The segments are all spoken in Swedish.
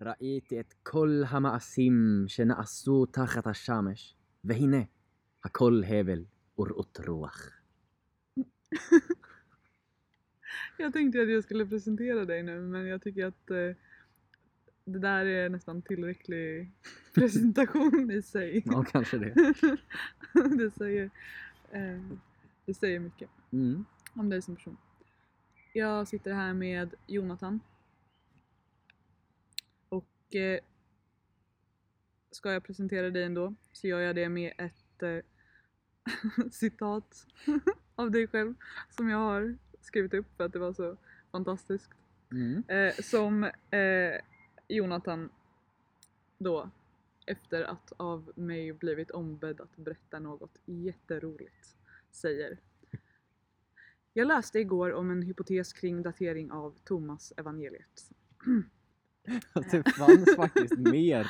ראיתי את כל המעשים שנעשו תחת השמש, והנה, הכל הבל ורעות רוח. Jag tänkte att jag skulle presentera dig nu men jag tycker att eh, det där är nästan tillräcklig presentation i sig. Ja, kanske det. det, säger, eh, det säger mycket Mm. om dig som person. Jag sitter här med Jonathan. och eh, ska jag presentera dig ändå så gör jag det med ett eh, citat av dig själv som jag har skrivit upp för att det var så fantastiskt. Mm. Eh, som eh, Jonathan då efter att av mig blivit ombedd att berätta något jätteroligt säger. Jag läste igår om en hypotes kring datering av Thomas evangeliet. Att det fanns faktiskt mer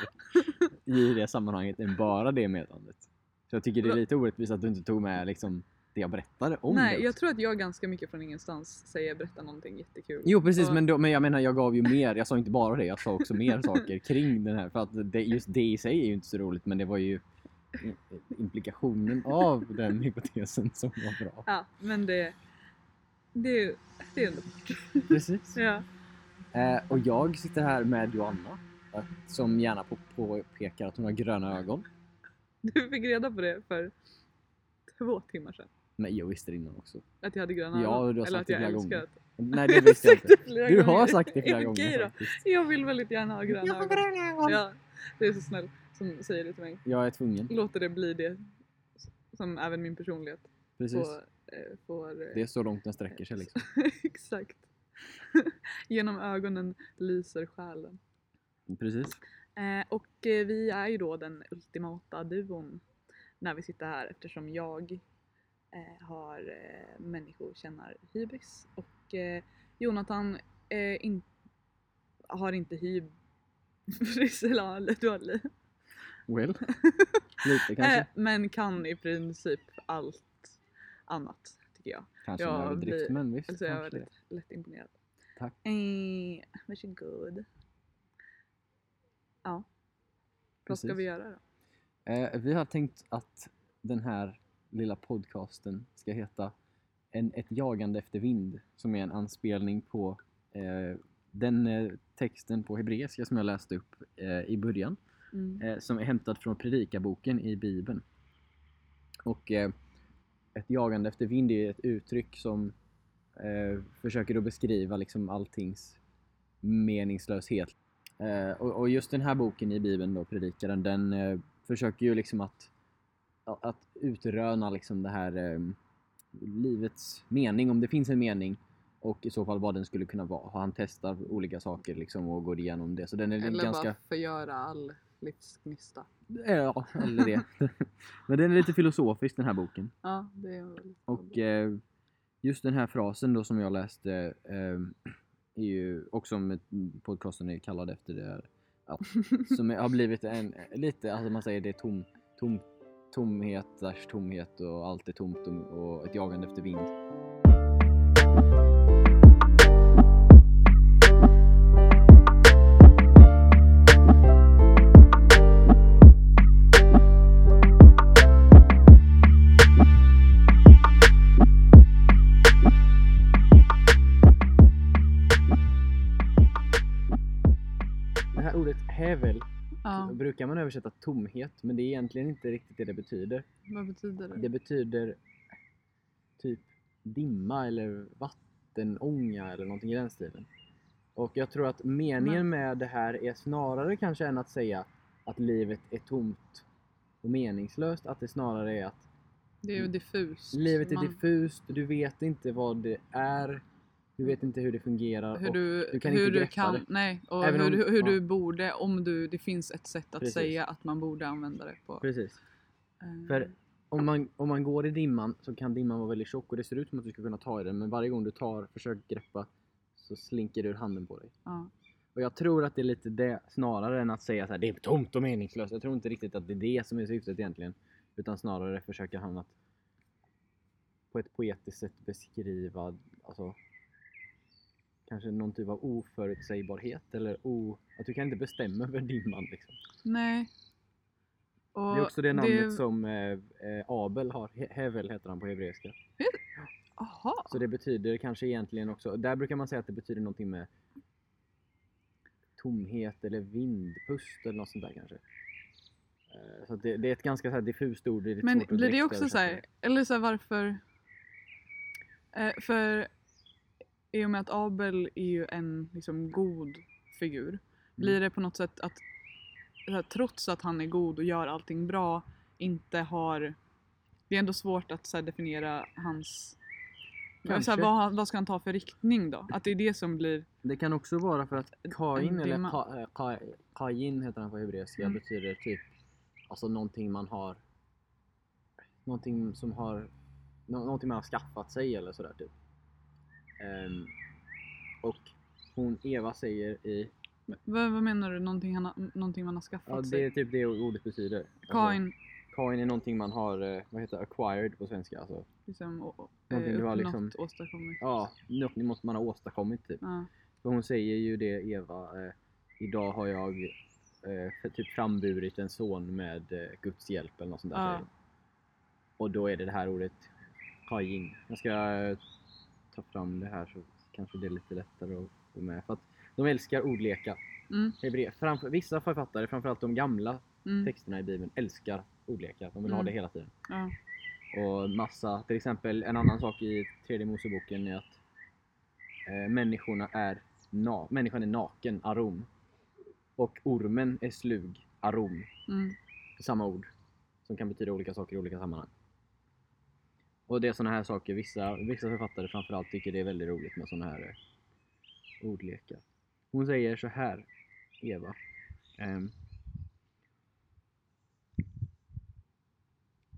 i det sammanhanget än bara det meddelandet. Så jag tycker det är lite orättvist att du inte tog med liksom det jag berättade om Nej, det. jag tror att jag ganska mycket från ingenstans säger berätta någonting jättekul. Jo precis, Och- men, då, men jag menar jag gav ju mer. Jag sa inte bara det, jag sa också mer saker kring den här. För att det, just det i sig är ju inte så roligt, men det var ju implikationen av den hypotesen som var bra. Ja, men det, det, det är ändå Precis. Ja. Eh, och jag sitter här med Joanna, eh, som gärna på- påpekar att hon har gröna ögon. Du fick reda på det för två timmar sedan. Nej, jag visste det innan också. Att jag hade gröna Ja, ögon. du har Eller sagt att det jag flera älskar gånger. att- Nej, det visste jag inte. Du har sagt det flera Okej gånger då. faktiskt. Jag vill väldigt gärna ha gröna Jag har ögon. gröna ögon! Ja, det är så snällt som säger det till mig. Jag är tvungen. Låter det bli det som även min personlighet Precis. får... eh, får eh, Det är så långt den sträcker sig liksom. Exakt. Genom ögonen lyser själen. Precis. Eh, och eh, vi är ju då den ultimata duon när vi sitter här eftersom jag eh, har eh, människokännar-hybris och eh, Jonathan eh, in, har inte hybris, eller du har li- Well. Lite kanske. eh, men kan i princip allt annat tycker jag. kanske en överdrift, men visst. Alltså jag är väldigt lätt imponerad. Tack. Eh, varsågod. Ja. Vad ska Precis. vi göra då? Eh, vi har tänkt att den här lilla podcasten ska heta en, Ett jagande efter vind, som är en anspelning på eh, den eh, texten på hebreiska som jag läste upp eh, i början, Mm. eh, som är hämtad från predikaboken i Bibeln. Och eh, ett jagande efter vind är ett uttryck som eh, försöker att beskriva liksom alltings meningslöshet. Eh, och, och just den här boken i Bibeln då, Predikaren, den eh, försöker ju liksom att, att utröna liksom det här eh, livets mening, om det finns en mening och i så fall vad den skulle kunna vara. Han testar olika saker liksom och går igenom det. Så den är Eller ganska... bara förgöra all livsgnista. Ja, eller det. Men den är lite filosofisk den här boken. Ja, det är väl... Och eh, just den här frasen då som jag läste eh, är ju också som podcasten är kallad efter det här, att, som har blivit en lite, alltså man säger det är tom, tom, tomhet, tomhet och allt är tomt och, och ett jagande efter vind. Brukar man översätta tomhet men det är egentligen inte riktigt det det betyder. vad betyder det? Det betyder typ dimma eller vattenånga eller någonting i den stilen. Och jag tror att meningen med det här är snarare kanske än att säga att livet är tomt och meningslöst, att det snarare är att Det är ju diffust. livet är Man- diffust, du vet inte vad det är, du vet inte hur det fungerar. Hur du, du kan hur inte du kan, det. nej, och Även hur, om- du- hur ja. du borde, om du, det finns ett sätt att Precis. säga att man borde använda det på. Precis. Eh, För om man, om man går i dimman så kan dimman vara väldigt tjock och det ser ut som att du ska kunna ta i den men varje gång du tar, försöker greppa så slinker det ur handen på dig. ja. Och jag tror att det är lite det snarare än att säga så här, det är tomt och meningslöst. Jag tror inte riktigt att det är det som är syftet egentligen. Utan snarare försöker han att på ett poetiskt sätt beskriva, alltså kanske någon typ av oförutsägbarhet eller o, att du kan inte bestämma över dimman liksom. Nej. Och Det är också det namnet som eh, eh, Abel har, He- Hevel heter han på hebreiska. Aha. Så det betyder kanske egentligen också, där brukar man säga att det betyder någonting med tomhet eller vindpust eller något sånt där kanske. Eh, Så det, det är ett ganska så diffust ord. Det är Men blir det också så här, eller så här varför? Eh, för i och med att Abel är ju en liksom god figur, blir det på något sätt att här, trots att han är god och gör allting bra, inte har... Det är ändå svårt att så här, definiera hans... Så här, vad, vad ska han ta för riktning då? Att det är det som blir... Det kan också vara för att Kain, eller. Ka- eh, Ka- Kain heter han på hebreiska, Mm. betyder typ alltså någonting man har någonting som har nå- någonting man har skaffat sig eller sådär typ. Ehm, och hon Eva säger i, Vad, vad menar du? Någonting, han har, någonting man har skaffat ja det sig? är typ det ordet betyder. Alltså, Kain är någonting man har, eh, vad heter det, acquired på svenska alltså. liksom, och, och, Någonting eh, du har uppnått, liksom- åstadkommit. Ja, måste man ha åstadkommit typ. Ja. För hon säger ju det Eva, eh, idag har jag eh, för, typ framburit en son med eh, Guds hjälp eller något sånt där. Ja. säger hon. Och då är det det här ordet Kajin. Jag ska eh, ta fram det här så kanske det är lite lättare att få med. För att de älskar ordlekar. Mm, Hebre- Framför, vissa författare, framförallt de gamla mm, texterna i Bibeln, älskar ordlekar. De vill ha Mm. det hela tiden. ja. Och massa, till exempel en annan sak i tredje Moseboken är att eh, människorna är na- människan är naken, arom. Och ormen är slug, arom. Mm, Samma ord. Som kan betyda olika saker i olika sammanhang. Och det är sådana här saker, vissa, vissa författare framförallt tycker det är väldigt roligt med sådana här eh, ordlekar. Hon säger så här, Eva. ehm,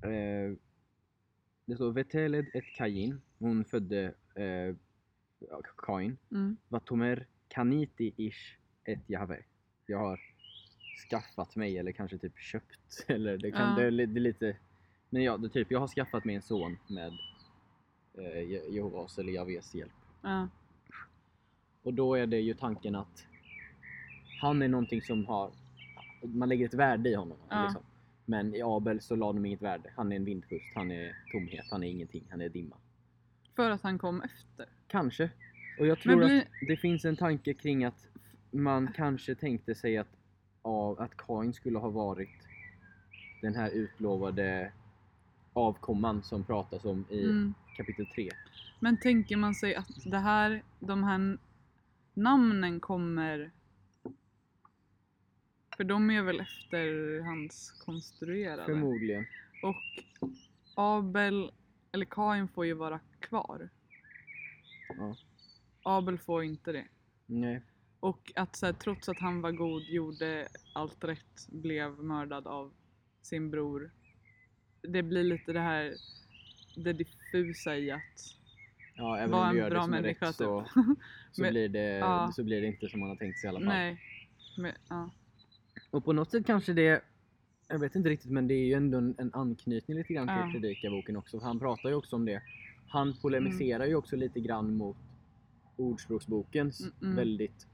eh, det står Veteled et Kain. Hon födde ja, Kain. mm, Vatomer kaniti ish et Jahve. Jag har skaffat mig eller kanske typ köpt. Eller det, kan, Ja. det, det är lite... Men ja, det typ jag har skaffat mig en son med eh, Je- Jehovas eller Jahves hjälp. ja. Och då är det ju tanken att han är någonting som har... Man lägger ett värde i honom. Ja. Liksom. Men i Abel så la de inget värde. Han är en vindpust, han är tomhet, han är ingenting, han är dimma. För att han kom efter. Kanske. Och jag tror blir- att det finns en tanke kring att man kanske tänkte sig att, av, att Kain skulle ha varit den här utlovade avkomman som pratas om i Mm. kapitel 3. Men tänker man sig att det här, de här namnen kommer... För de är väl efterhandskonstruerade? Förmodligen. Och Abel, eller Kain får ju vara kvar. Ja. Abel får inte det. Nej. Och att så här, trots att han var god, gjorde allt rätt, blev mördad av sin bror. Det blir lite det här, det diffusa i att Ja, även Var om en du gör bra det som är människa, rätt så, typ. så, Men- blir det, ja. så blir det inte som man har tänkt sig i alla fall. nej. Men, ja. Och på något sätt kanske det, jag vet inte riktigt men det är ju ändå en, en anknytning lite grann till predikaboken också. För han pratar ju också om det. Han polemiserar ju också lite grann mot Ordspråksbokens Mm, mm. väldigt,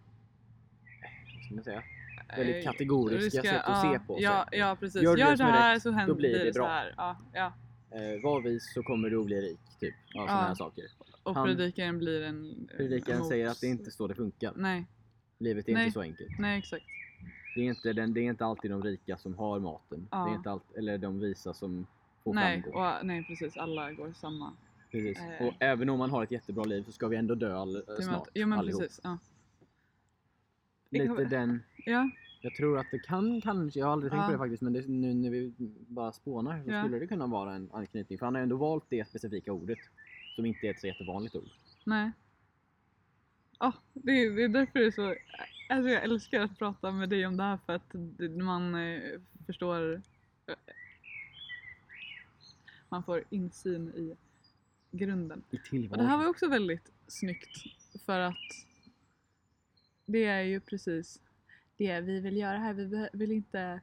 vad ska man säga, väldigt Eh, kategoriska ska- sätt att ja, se på Ja, ja precis. Gör Gör, det är här rätt, så händer blir det så bra. här. Ja, ja. Eh, var vis så kommer du att bli rik, typ. Ja, sådana här saker. Och Han- predikaren blir en... Predikaren emot- säger att det inte så det funkar. Nej, Livet är Nej. inte så enkelt. nej exakt. Det är inte, den, det är inte alltid de rika som har maten. Ja. Det är inte allt, eller de visa som får Nej, framgång. och, nej precis. Alla går samma. Precis. Eh. Och även om man har ett jättebra liv så ska vi ändå dö all, till snart. Jo men allihop. precis. Ja. Lite den, ja, jag tror att det kan kanske, jag har aldrig tänkt Ja. på det faktiskt, men det, nu när vi bara spånar så Ja. skulle det kunna vara en anknytning. För han har ändå valt det specifika ordet. Som inte är ett så jättevanligt ord. nej. Ja, det, är- det är därför det är så... Alltså jag älskar att prata med dig om det här för att man eh, förstår... eh, Man får insyn i grunden. I Och tillvaron. det här var också väldigt snyggt för att det är ju precis det vi vill göra här. Vi vill inte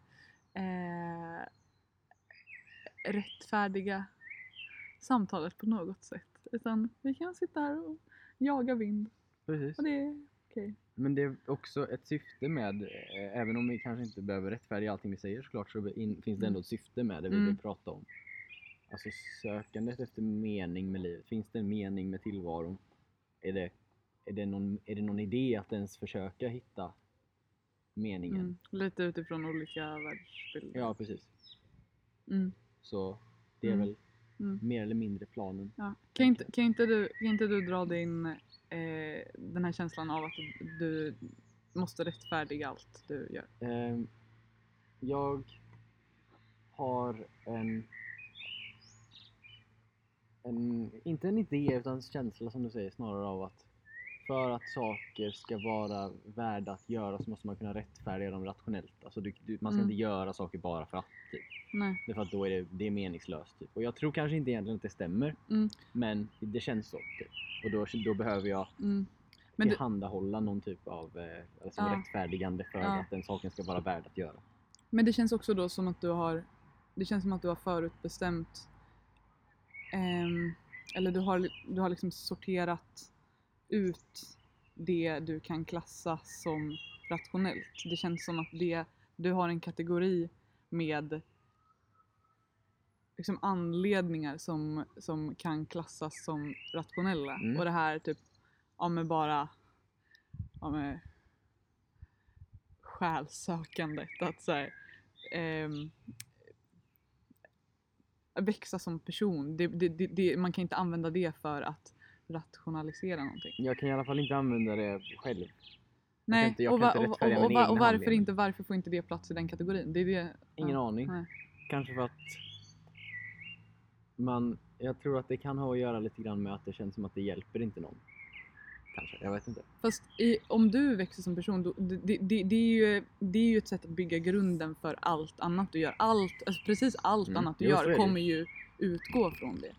eh, rättfärdiga samtalet på något sätt. Utan vi kan sitta här och jaga vind Precis. Och det är okej. Men det är också ett syfte med, eh, även om vi kanske inte behöver rättfärdiga allting vi säger såklart, så in, finns det ändå ett syfte med det vi Mm. vill prata om. Alltså sökandet efter mening med livet. Finns det en mening med tillvaron? Är det, är det, någon, är det någon idé att ens försöka hitta meningen? Mm. Lite utifrån olika världsbilder. Ja, precis. Mm. Så det är Mm. väl Mm. mer eller mindre planen. Ja. Kan, inte, kan, inte du, kan inte du dra din, eh, den här känslan av att du måste rättfärdiga allt du gör? Ehm, jag har en, en, inte en idé utan en känsla som du säger snarare av att för att saker ska vara värda att göra så måste man kunna rättfärdiga dem rationellt. Alltså du, du, man ska Mm. inte göra saker bara för att. Typ. Nej. Därför att då är det, det är meningslöst. Typ. Och jag tror kanske inte egentligen att det stämmer. Mm. Men det känns så. Typ. Och då, då behöver jag Mm. Men du, tillhandahålla någon typ av eh, alltså Ja. rättfärdigande för Ja. att den saken ska vara värd att göra. men det känns också då som att du har, det känns som att du har förutbestämt, ehm, eller du har, du har liksom sorterat ut det du kan klassa som rationellt. Det känns som att det, du har en kategori med liksom anledningar som, som kan klassas som rationella. Mm. Och det här typ, ja men bara, ja men själsökandet. Att så här, ehm, växa som person. Det, det, det, man kan inte använda det för att rationalisera någonting. Jag kan i alla fall inte använda det själv. Nej, inte- och, va, och, och, och, varför inte? Varför får inte det plats i den kategorin? Det är det, Ingen ja, aning. nej. Kanske för att man, jag tror att det kan ha att göra lite grann med att det känns som att det hjälper inte någon. Kanske, jag vet inte. Fast i, om du växer som person, då, det, det, det, är ju, det är ju ett sätt att bygga grunden för allt annat du gör. Allt, alltså precis allt Mm. annat du Jo, gör kommer ju utgå från det.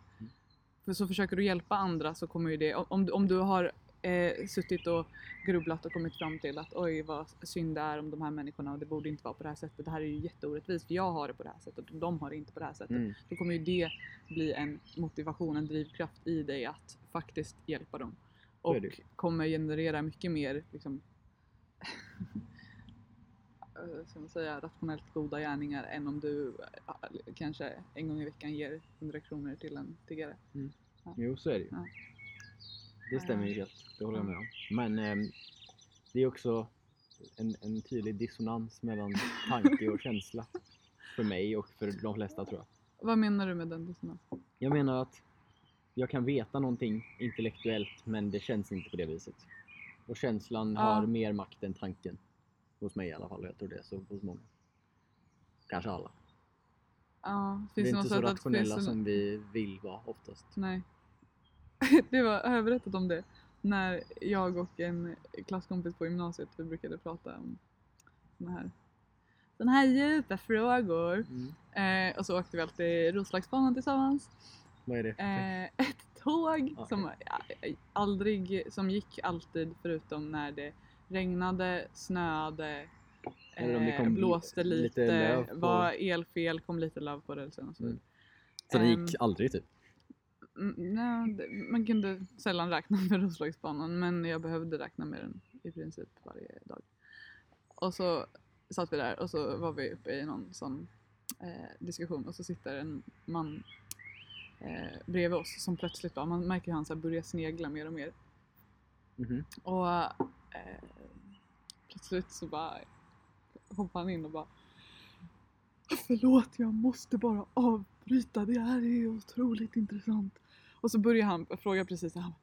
För så försöker du hjälpa andra så kommer ju det, om, du- om du har eh, suttit och grubblat och kommit fram till att oj vad synd det är om de här människorna och det borde inte vara på det här sättet. Det här är ju jätteorättvist för jag har det på det här sättet och de har det inte på det här sättet. Mm. Då kommer ju det bli en motivation, en drivkraft i dig att faktiskt hjälpa dem. Och kommer generera mycket mer liksom, ska man säga, rationellt goda gärningar än om du eh, kanske en gång i veckan ger 100 kronor till en tiggare. Jo, så är det ju. Ja. Det stämmer ju helt, det håller jag med om. Men ehm, det är också en, en tydlig dissonans mellan tanke och känsla. För mig och för de flesta tror jag. Vad menar du med den dissonansen? Jag menar att jag kan veta någonting intellektuellt men det känns inte på det viset. Och känslan Ja. har mer makt än tanken. Hos mig i alla fall och jag tror det är så hos många. Kanske alla. Ja, Vi är inte så rationella det, som vi vill vara oftast. Nej. det var, har jag berättat om det? När jag och en klasskompis på gymnasiet vi brukade prata om såna här, såna här djupa frågor. Mm. Eh, och så åkte vi alltid Roslagsbanan tillsammans. Vad är det? Eh, ett tåg Ja. som ja, aldrig, som gick alltid förutom när det regnade, snöade, eh, blåste lite lite, på- var elfel, kom lite löv på rälsen och så vidare. Så det Ehm, gick aldrig typ? Mm, nej, man kunde sällan räkna med Roslagsbanan men jag behövde räkna med den i princip varje dag. Och så satt vi där och så var vi uppe i någon sån eh, diskussion och så sitter en man eh, bredvid oss som plötsligt bara, man märker hur han så börjar snegla mer och mer. Mhm. Och eh, plötsligt så bara hoppade han in och bara Förlåt, jag måste bara avbryta. Det här är otroligt intressant. Och så börjar han fråga precis såhär.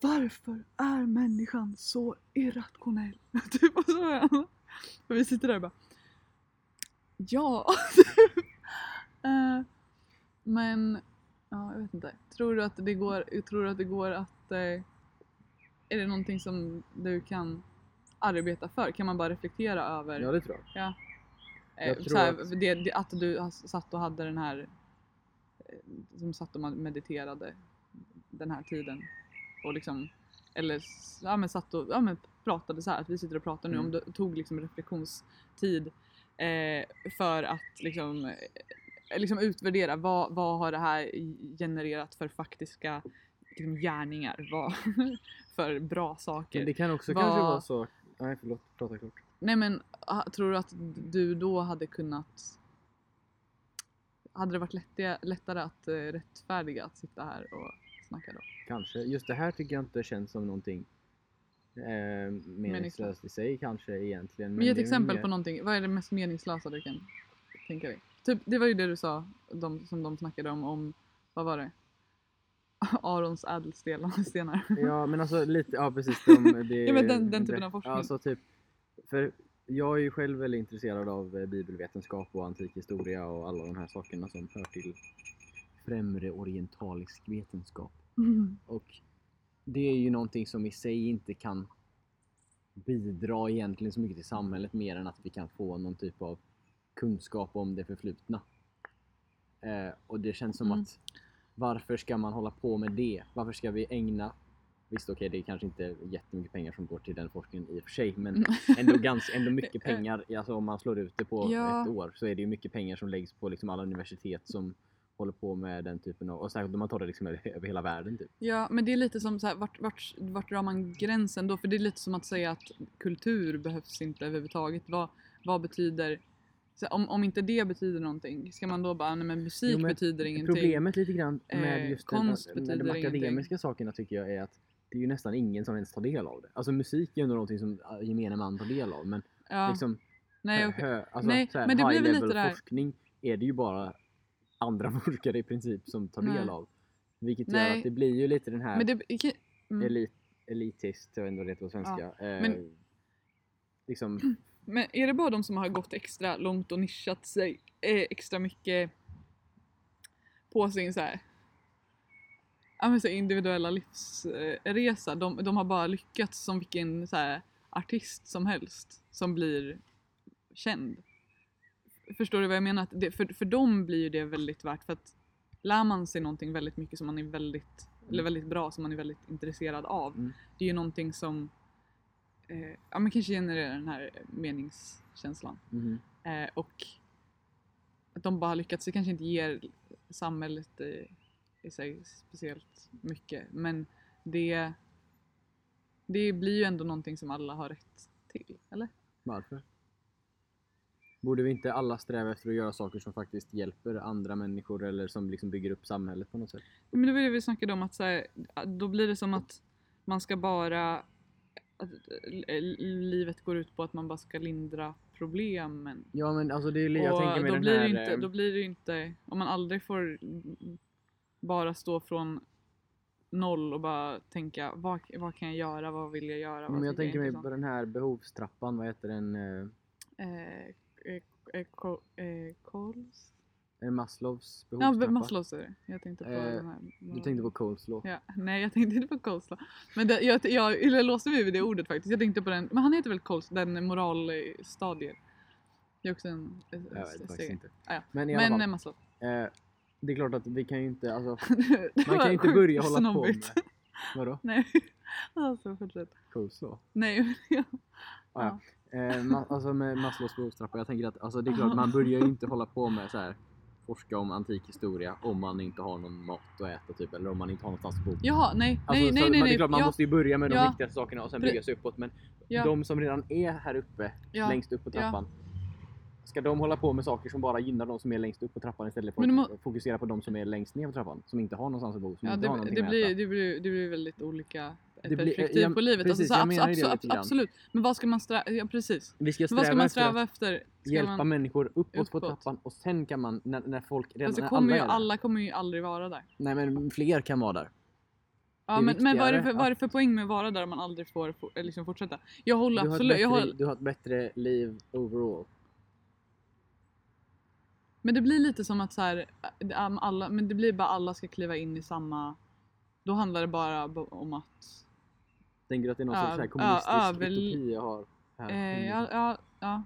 Varför är människan så irrationell? typ och så är han. Och vi sitter där och bara. Ja. Eh, men ja, jag vet inte. Tror du att det går, tror du att, det går att eh, är det någonting som du kan arbeta för? Kan man bara reflektera över Ja det tror jag. eh, jag tror här, att- det, det, att du satt och hade den här eh, som satt och mediterade den här tiden och liksom eller ja, men satt och ja, men pratade så här att vi sitter och pratar nu Mm. om du tog liksom reflektionstid eh, för att liksom, eh, liksom utvärdera vad, vad har det här genererat för faktiska liksom, gärningar vad, för bra saker. Men det kan också Vad- kanske vara så... Nej förlåt, prata klart. Nej men ah, tror du att du då hade kunnat hade det varit lättare, lättare att eh, rättfärdiga att sitta här och snacka då? Kanske. Just det här tycker jag inte känns som någonting eh, meningslöst i sig kanske egentligen. Men ge ett exempel mer- på någonting. Vad är det mest meningslösa du kan tänka dig? Typ, det var ju det du sa, de, som de snackade om, om vad var det? Arons ädelstenar. Ja men alltså lite, ja precis. De, det, Ja, men den- den typen av forskning. Alltså typ, för jag är ju själv väldigt intresserad av eh, bibelvetenskap och antik historia och alla de här sakerna som hör till främre orientalisk vetenskap. Och det är ju någonting som i sig inte kan bidra egentligen så mycket till samhället mer än att vi kan få någon typ av kunskap om det förflutna. Eh, och det känns som Mm. att varför ska man hålla på med det? Varför ska vi ägna Visst okej, det är kanske inte jättemycket pengar som går till den forskningen i och för sig, men ändå, ganska, ändå mycket pengar. Alltså om man slår ut det på Ja. ett år så är det ju mycket pengar som läggs på liksom alla universitet som håller på med den typen av, och särskilt om man tar det liksom över över hela världen typ. Ja, men det är lite som så här, vart, vart, vart drar man gränsen då? För det är lite som att säga att kultur behövs inte överhuvudtaget. Vad, vad betyder... Så om, om inte det betyder någonting, ska man då bara, nej men musik Jo, men betyder ingenting. Problemet lite grann med Eh, just konst den, med de akademiska ingenting. sakerna tycker jag är att det är ju nästan ingen som ens tar del av det. Alltså musik är ju ändå någonting som äh, gemene man tar del av men ja, liksom nej, okej. hö, alltså, Nej, här, men det blir high väl level lite där- forskning är det ju bara andra forskare i princip som tar Nej. del av. Vilket gör Nej. att det blir ju lite den här Men det, mm. elit, elitist, jag vet inte vad det heter på svenska. eh, men- liksom, Men är det bara de som har gått extra långt och nischat sig eh, extra mycket på sin så här, så individuella livsresa? De, de har bara lyckats som vilken så här, artist som helst som blir känd. Förstår du vad jag menar? Att det, för, för dem blir ju det väldigt värt för att lär man sig någonting väldigt mycket som man är väldigt, eller väldigt bra som man är väldigt intresserad av. Mm. Det är ju någonting som eh, ja, men kanske genererar den här meningskänslan. mhm. Eh, och att de bara har lyckats, det kanske inte ger samhället i, i sig speciellt mycket men det, det blir ju ändå någonting som alla har rätt till, eller? Varför? Borde vi inte alla sträva efter att göra saker som faktiskt hjälper andra människor eller som liksom bygger upp samhället på något sätt? Men det var det vi snackade om att så här, då blir det som att man ska bara att l- livet går ut på att man bara ska lindra problemen. Ja men alltså det är, jag och tänker mig då den blir, här... inte, eh, då blir det ju inte, om man aldrig får bara stå från noll och bara tänka vad, vad kan jag göra, vad vill jag göra? men jag tänker mig på den här behovstrappan, vad heter den? eh, Eh, eh, eh, eh? Är det Maslows Ja, behovstrappa? Maslows är det. Jag tänkte på Eh, den här. Du tänkte på coleslaw? Ja, nej jag tänkte inte på coleslaw. Men det, jag, jag, jag låste mig vid det ordet faktiskt. Jag tänkte på den, men han heter väl coleslaw, den moralstadier. Det är också en... Jag vet faktiskt inte. Ah, ja. Men Men fall, eh, Maslow. eh, det är klart att vi kan ju inte, alltså, man kan ju inte börja hålla på med... snobbigt. Vadå? Nej, alltså fortsätt. Coleslaw? Nej, men ja. Ah, ja. Eh, ma- alltså med Maslows behovstrappa, jag tänker att alltså, det är klart man börjar ju inte hålla på med så här forska om antik historia om man inte har någon mat att äta typ eller om man inte har någonstans att bo. Jaha, nej, Alltså, nej, nej, man, nej, det är klart man ja, måste ju börja med de Ja. viktigaste sakerna och sen bygga sig uppåt men ja, de som redan är här uppe, längst upp på trappan Ska de hålla på med saker som bara gynnar de som är längst upp på trappan istället för Men att fokusera på de som är längst ner på trappan? Som inte har någonstans att bo, som Ja, inte har det, någonting det, att blir, äta. det, blir, det blir väldigt olika blir- perspektiv ja, på livet. precis, alltså, så jag abs- ju det abs- absolut. Men vad ska man sträva, ja precis. Vi ska Men vad ska sträva man efter sträva efter? Ska hjälpa man, människor uppåt, på Uppåt. trappan och sen kan man, när, när folk redan det när kommer ju, är där- alla kommer ju aldrig vara där. Nej men fler kan vara där. Ja, Det men, men vad, är det för, vad är det för poäng med att vara där om man aldrig får eh, liksom fortsätta? Jag håller Du absolut, bättre, jag håller, du har ett bättre liv overall. men det blir lite som att så här, ähm, alla, men det blir bara alla ska kliva in i samma, då handlar det bara om att, Tänker du att det är någon Ja, sorts här ja, kommunistisk överl- utopi jag har här? eh, ja, ja, ja,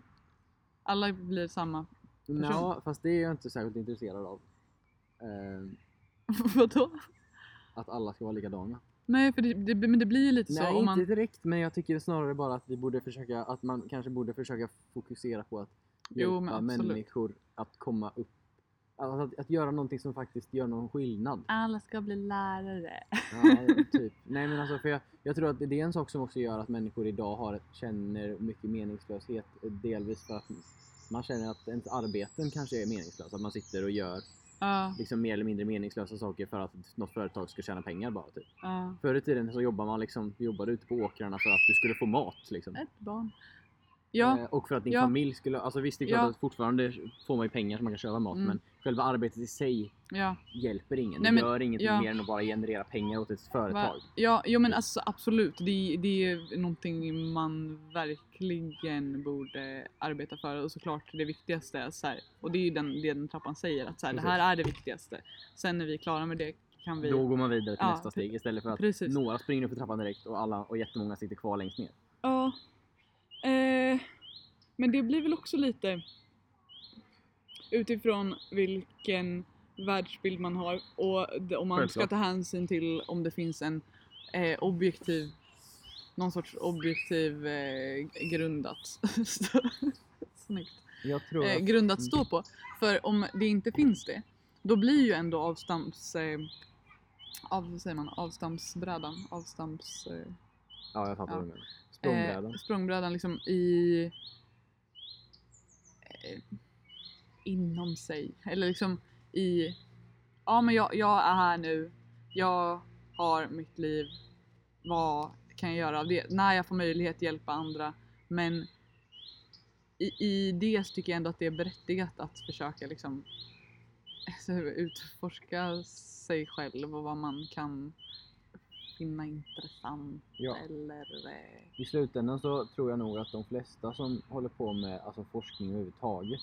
alla blir samma. Ja, fast det är jag inte särskilt intresserad av. Eh, Vadå? att alla ska vara likadana. Nej, för det, det, men det blir ju lite så Nej, inte man, direkt, men jag tycker snarare bara att vi borde försöka, att man kanske borde försöka fokusera på att Jo, hjälpa absolut. människor att komma upp Alltså att, att göra någonting som faktiskt gör någon skillnad. Alla ska bli lärare. Ja, typ. Nej men alltså för jag, jag tror att det är en sak som också gör att människor idag har, känner mycket meningslöshet. Delvis för att man känner att ens arbeten kanske är meningslösa. Att man sitter och gör Ja, liksom mer eller mindre meningslösa saker för att något företag ska tjäna pengar bara. Typ. ja. Förr i tiden så jobbade man liksom, jobbade ute på åkrarna för att du skulle få mat. Liksom. Ett barn. Ja, Eh, Och för att din Ja. familj skulle, alltså visst det är klart Ja. att fortfarande får man ju pengar så man kan köpa mat Mm. men själva arbetet i sig ja. hjälper ingen. Nej, det men- gör ingenting ja. mer än att bara generera pengar åt ett företag. Va? Ja, jo men alltså absolut. Det, det är någonting man verkligen borde arbeta för och såklart det viktigaste är så här, och det är ju den, det den trappan säger att så här, det här är det viktigaste. Sen när vi är klara med det kan vi... Då går man vidare till Ja, nästa steg istället för att precis. några springer upp för trappan direkt och alla och jättemånga sitter kvar längst ner. Ja. Eh, men det blir väl också lite utifrån vilken världsbild man har och om man ska ta hänsyn till om det finns en eh, objektiv någon sorts objektiv eh, grundat Snyggt. Eh, att, grund att Mm. stå på. För om det inte finns det, då blir ju ändå avstamps... Eh, av, säger man? Avstampsbrädan. Avstamps... Eh, ja jag fattar ja. vad du menar. Språngbrädan. Eh, språngbrädan liksom i... Inom sig. Eller liksom i... Ja men jag, jag är här nu. Jag har mitt liv. Vad kan jag göra av det? När jag får möjlighet att hjälpa andra. Men i, i det tycker jag ändå att det är berättigat att försöka liksom alltså, utforska sig själv och vad man kan finna intressant Ja. eller eh, I slutändan så tror jag nog att de flesta som håller på med alltså, forskning överhuvudtaget,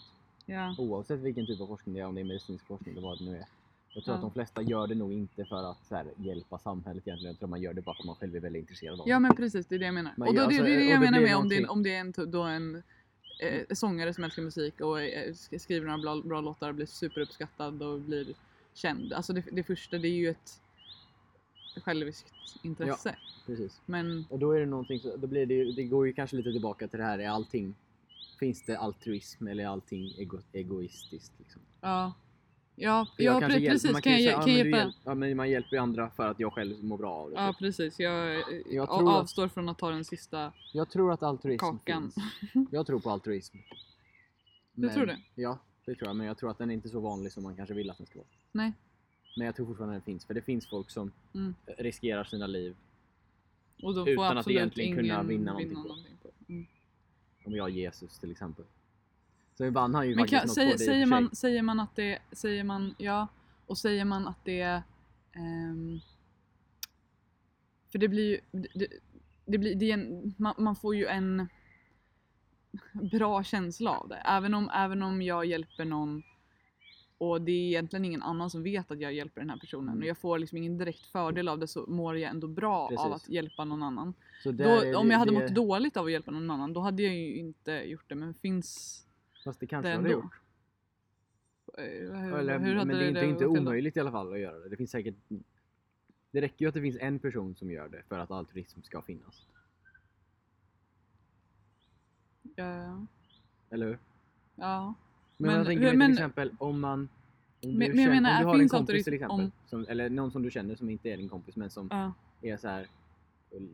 ja. oavsett vilken typ av forskning det är, om det är medicinsk forskning eller vad det nu är. Jag tror Ja. att de flesta gör det nog inte för att här, hjälpa samhället egentligen. Jag tror man gör det bara för att man själv är väldigt intresserad av ja det. men precis det är det jag menar. Men och då, ja, det, alltså, det är det jag menar med om det, är en- någonting- om det är en, då en eh, sångare som älskar musik och eh, sk- skriver några bra, bra låtar och blir superuppskattad och blir känd. Alltså det, det första det är ju ett själviskt intresse. Precis. Men Och då är det någonting, så, då blir det, ju- det går ju kanske lite tillbaka till det här, är allting, finns det altruism eller allting ego, egoistiskt? Liksom? ja, ja, ja pre- hjälper- precis man kan jag, säga, kan ja, jag men hjälpa? hjälp- Ja men man hjälper ju andra för att jag själv mår bra av det. Ja typ. precis, jag, Jag tror att- avstår från att ta den sista Jag tror att altruism kakan. finns. Jag tror på altruism. Du tror det? Ja, det tror jag. Men jag tror att den är inte så vanlig som man kanske vill att den ska vara. Nej. Men jag tror fortfarande den finns. För det finns folk som Mm. riskerar sina liv. Utan att egentligen kunna vinna någonting på. någonting. Om jag är Jesus till exempel. Så ibland har ju Men kan, säger, säger, man, säger man att det, säger man, ja, och säger man att det ehm, för det blir ju, det, det blir, det är en, man, man får ju en bra känsla av det. Även om, även om jag hjälper någon och det är egentligen ingen annan som vet att jag hjälper den här personen Mm. och jag får liksom ingen direkt fördel av det så mår jag ändå bra av Precis. att hjälpa någon annan. Då, om det- jag hade det, mått dåligt av att hjälpa någon annan då hade jag ju inte gjort det men finns Fast det kanske det hade ändå. gjort. eh, hur, Eller, hur hade men det är inte, inte till då? omöjligt i alla fall att göra det. Det finns säkert... Det räcker ju att det finns en person som gör det för att altruism ska finnas. Ja, Eller hur? ja. Men, Men jag tänker hur- mig men- till exempel om man... Om du, Men- jag känner, menar, om du har en kompis till exempel, om- som, eller någon som du känner som inte är din kompis men som ja. är så här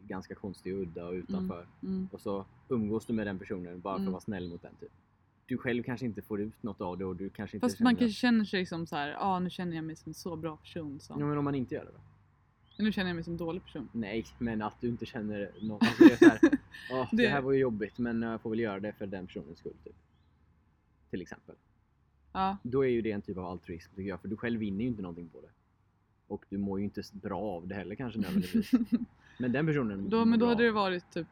ganska konstig och udda och utanför. Mm. Och så umgås du med den personen bara för Mm. att vara snäll mot den typ. Du själv kanske inte får ut något av det och du kanske inte Fast man kanske känner sig som så här, ja ah, nu känner jag mig som en så bra person som, Ja men om man inte gör det då? nu känner jag mig som en dålig person. Nej, men att du inte känner något. Alltså det är så här, "Åh, det... Det- här var ju jobbigt men jag får väl göra det för den personens skull typ. Till exempel. Ja, Då är ju det en typ av altruism tycker jag, för du själv vinner ju inte någonting på det. Och du mår ju inte bra av det heller kanske nödvändigtvis. men den personen då, men då bra hade det varit typ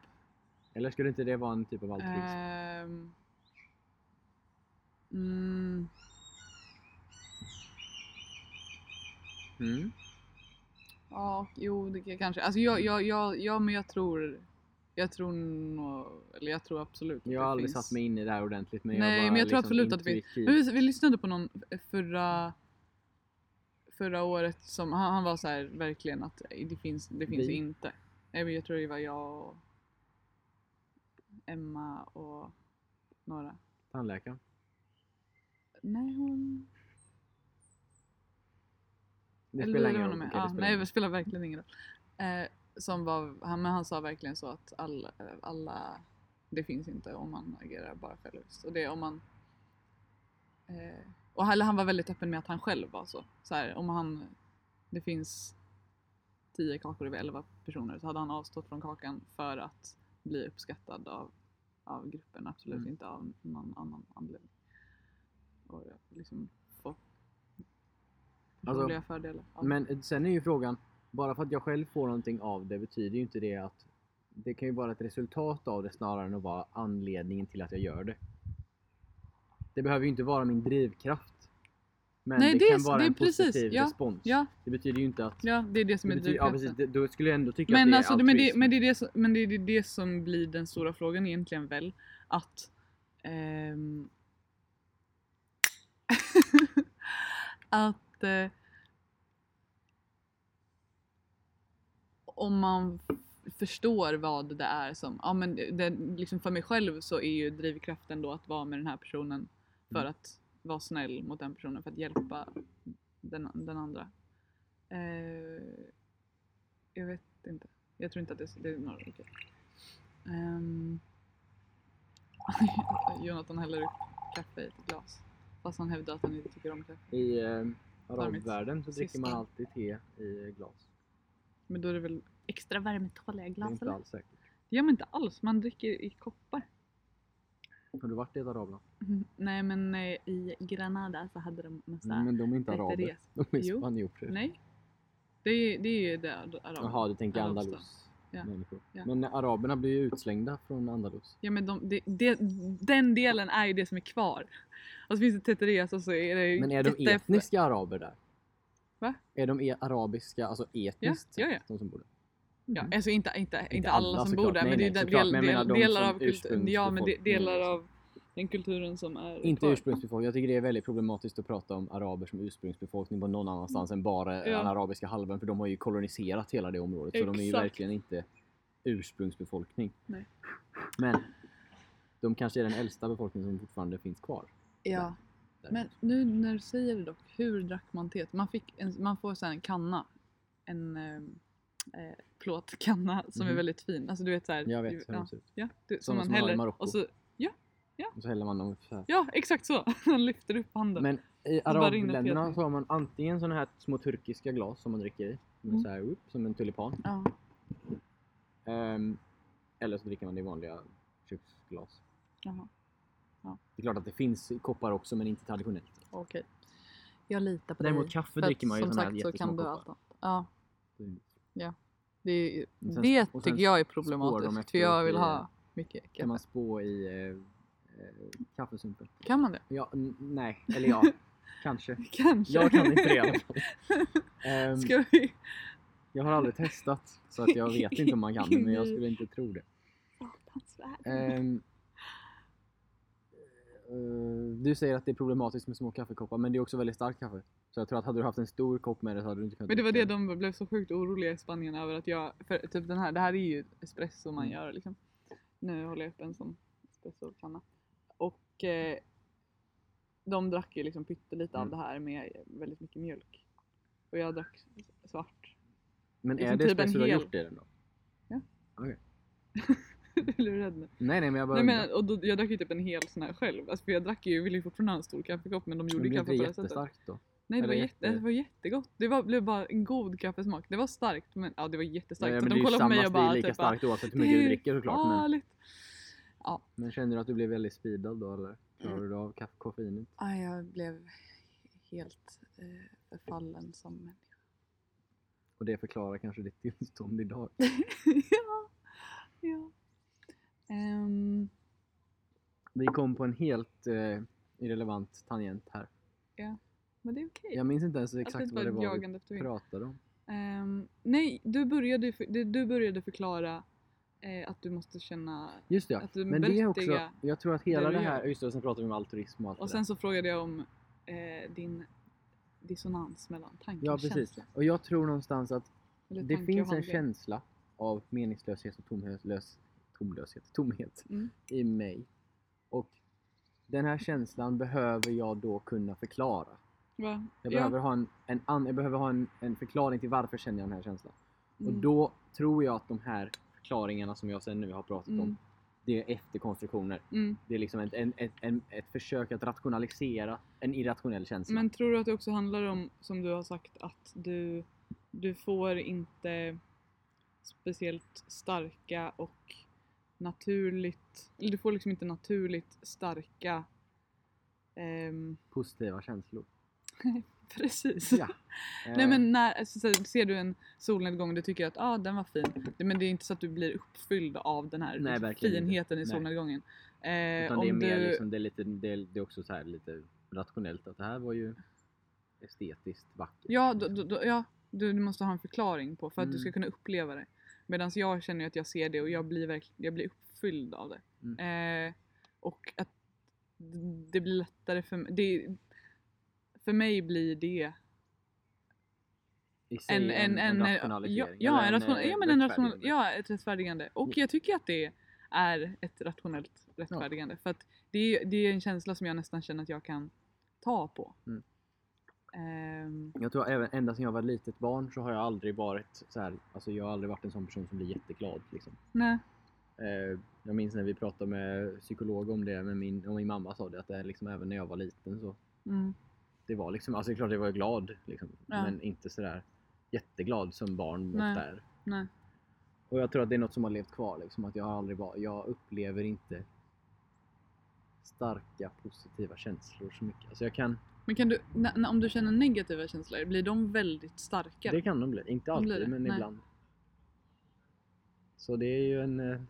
Eller skulle inte det vara en typ av altruism? ehm, mm, Mm. Ja, jo det kan- kanske. Alltså jag, jag, jag, ja men jag tror, jag tror nog, eller jag tror absolut att Jag har det aldrig finns. satt mig in i det här ordentligt men Nej, jag bara men jag tror liksom absolut att det finns. Men vi, vi lyssnade på någon förra förra året som han, han var så här verkligen att det finns, det finns Vi? inte. Nej, men Jag tror det var jag och Emma och några. Tandläkaren? Nej hon... Det Eller spelar ingen var roll. nog med. Okej, Ja, det spelar nej, ingen det roll. spelar verkligen ingen roll. Eh, som var, han, men han sa verkligen så att alla, alla, det finns inte om man agerar bara själviskt. Och det om man eh, och han, han var väldigt öppen med att han själv var så. så här, om han, det finns tio kakor över elva personer så hade han avstått från kakan för att bli uppskattad av, av gruppen, absolut Mm. inte av någon annan anledning. Och liksom få Alltså, personliga fördelar. av- Men sen är ju frågan, bara för att jag själv får någonting av det betyder ju inte det att det kan ju vara ett resultat av det snarare än att vara anledningen till att jag gör det. Det behöver ju inte vara min drivkraft. Men Nej, det, det kan vara en precis, positiv ja, respons. Ja, Det betyder ju inte att... ja, det är det som det är betyder, ja, precis, det, då skulle jag ändå tycka att Men, det är alltså, men, altruism. men, det är det som, men det är det som blir den stora frågan egentligen väl. Att ehm, att eh, om man förstår vad det är som, ja men det, liksom för mig själv så är ju drivkraften då att vara med den här personen för Mm. att vara snäll mot den personen för att hjälpa den, den andra. Eh, jag vet inte. Jag tror inte att det, det är några okej. Ehm, Jonathan häller upp kaffe i ett glas. Fast han hävdar att han inte tycker om kaffe. I eh, arabvärlden så dricker man alltid te i glas. Men då är det väl extra värmetåliga Det är glas inte eller? alls säkert. Det gör man inte alls. Man dricker i koppar. Har du varit i ett arabland? Mm, Nej men eh, i Granada så hade de massa Mm, men de är inte araber. De är Jo. spanjorer. Nej. Det är, det är ju det araber. Jaha, du tänker Arabstan. Andalus Ja. människor. Ja. Men araberna blir ju utslängda från Andalus. Ja men de, det, det, den delen är ju det som är kvar. Och så finns det Teteres och så är det Men är de jätte- etniska araber där? Va? Är de e- arabiska, alltså etniskt Ja, ja, sett, de som bor där? Ja, Mhm. alltså inte, inte, inte, alla alla, som bor där Nej, men det är del, del, de delar av kulturen. Ja men de, delar av den kulturen som är Inte kvar. ursprungsbefolkning. Jag tycker det är väldigt problematiskt att prata om araber som ursprungsbefolkning på någon annanstans än bara Ja. den arabiska halvön. För de har ju koloniserat hela det området. Så de är ju Exakt. verkligen inte ursprungsbefolkning. Nej. Men de kanske är den äldsta befolkningen som fortfarande finns kvar. Ja. Där. Men nu när du säger det dock, hur drack man teet? Man, fick en, man får så här en kanna. En eh, eh, plåtkanna som är Mhm. väldigt fin. Alltså du vet såhär. Jag vet hur ja, ser ut. ja, du, som man som har i häller. Marocko. Och så, Och så häller man dem så här. ja exakt så. Man lyfter upp handen. Men i arabländerna så har man antingen sådana här små turkiska glas som man dricker i. Mm. så här, upp, som en tulipan. ja. Ehm, eller så dricker man det i vanliga köksglas. Jaha. Det är klart att det finns koppar också men inte traditionellt. Okej. Jag litar på Däremot dig. kaffe För att dricker man ju som sagt så kan du allt annat. Ja, Mm. det, sen- det sen tycker jag är problematiskt. För jag vill i- ha mycket Kan kaffe. man spå i eh, eh, kaffesumpen? Kan man det? Ja, nej, eller ja, kanske. Kanske. Jag kan inte det i alla fall. Ehm, Ska vi? Jag har aldrig testat så att jag vet inte om man kan det men jag skulle inte tro det. Satans värld. Eh, du säger att det är problematiskt med små kaffekoppar men det är också väldigt starkt kaffe. Så jag tror att hade du haft en stor kopp med det så hade du inte kunnat Men det var det de blev så sjukt oroliga i Spanien över att jag, för typ den här, det här är ju espresso man Mm. gör liksom. Nu håller jag upp en sån espressokanna. Och eh, de drack ju liksom pyttelite av Mm. det här med väldigt mycket mjölk. Och jag drack svart. Men liksom är det typ espresso du har gjort i den då? Blir du rädd nu? Nej nej men jag bara Nej men och då, jag drack ju typ en hel sån här själv. Alltså för jag drack ju, ville ju fortfarande ha en stor kaffekopp men de gjorde blir kaffe på det det sättet. jättestarkt då? Nej det var, Eller jätte, jätte- det var jättegott. Det var, blev bara en god kaffesmak. Det var starkt men ja det var jättestarkt. Nej, så men de det ju kollade på mig och det är bara lika typ bara, starkt oavsett hur mycket du dricker såklart. Men, farligt. men känner du att du blev väldigt speedad då eller? Klarar du av koffeinet? Ja, jag blev helt eh, förfallen som människa. Och det förklarar kanske ditt tillstånd idag. ja. ja. Ehm, Vi kom på en helt eh, irrelevant tangent här. men det är okej. Jag minns inte ens exakt vad det var vi pratade om. Ehm, nej, du började, du började förklara eh, att du måste känna Just det, ja. Att du men det är också, jag tror att hela det det här, just det, sen pratade vi om altruism och allt Och det sen så frågade jag om eh, din dissonans mellan tanke. Ja och precis. känsla. Och jag tror någonstans att Eller det finns en känsla av meningslöshet och tomlös, tomlöshet, tomhet Mm. i mig. Och den här känslan behöver jag då kunna förklara. Va? Jag Ja. behöver ha, en, en, an, jag behöver ha en, en förklaring till varför känner jag den här känslan. Och Mm. då tror jag att de här förklaringarna som jag sen nu har pratat Mm. om, det är efterkonstruktioner. Mm. Det är liksom ett, en, ett, en, ett försök att rationalisera en irrationell känsla. Men tror du att det också handlar om, som du har sagt, att du, du får inte speciellt starka och naturligt, eller du får liksom inte naturligt starka ehm, Positiva känslor. Precis. Ja. Nej Eh, men när, alltså, så, ser du en solnedgång och du tycker att ah, den var fin. Men det är inte så att du blir uppfylld av den här Nej, verkligen inte. finheten i Nej. solnedgången. Eh, Utan om det är mer du, liksom, det är lite, det är, det är också så här lite rationellt att det här var ju estetiskt vackert. Ja, då, då, ja du, du måste ha en förklaring på för att du ska Mm. kunna uppleva det. Medan jag känner att jag ser det och jag blir, verkl- jag blir uppfylld av det. Mm. Eh, och att det blir lättare för mig. Det, för mig blir det I sig en, en, en, en ja, rationalisering. ja, eller en ration, eh, ja, men en ja, ett rättfärdigande. Och Ja. jag tycker att det är ett rationellt rättfärdigande. För att det är, det är en känsla som jag nästan känner att jag kan ta på. Mm. Ehm, Jag tror även ända sedan jag var litet barn så har jag aldrig varit så här, alltså jag har aldrig varit en sån person som blir jätteglad. Liksom. nej. Eh, jag minns när vi pratade med psykolog om det, med min, och min mamma sa det att det är liksom även när jag var liten så Mm. det var liksom, alltså det är klart jag var glad liksom, Ja. men inte sådär jätteglad som barn Nej. är. Nej. Och jag tror att det är något som har levt kvar liksom, att jag aldrig varit, jag upplever inte starka positiva känslor så mycket. Alltså jag kan, Men kan du, om du känner negativa känslor, blir de väldigt starka? det kan de bli, inte De alltid men nej. ibland. Så det är ju en, eh,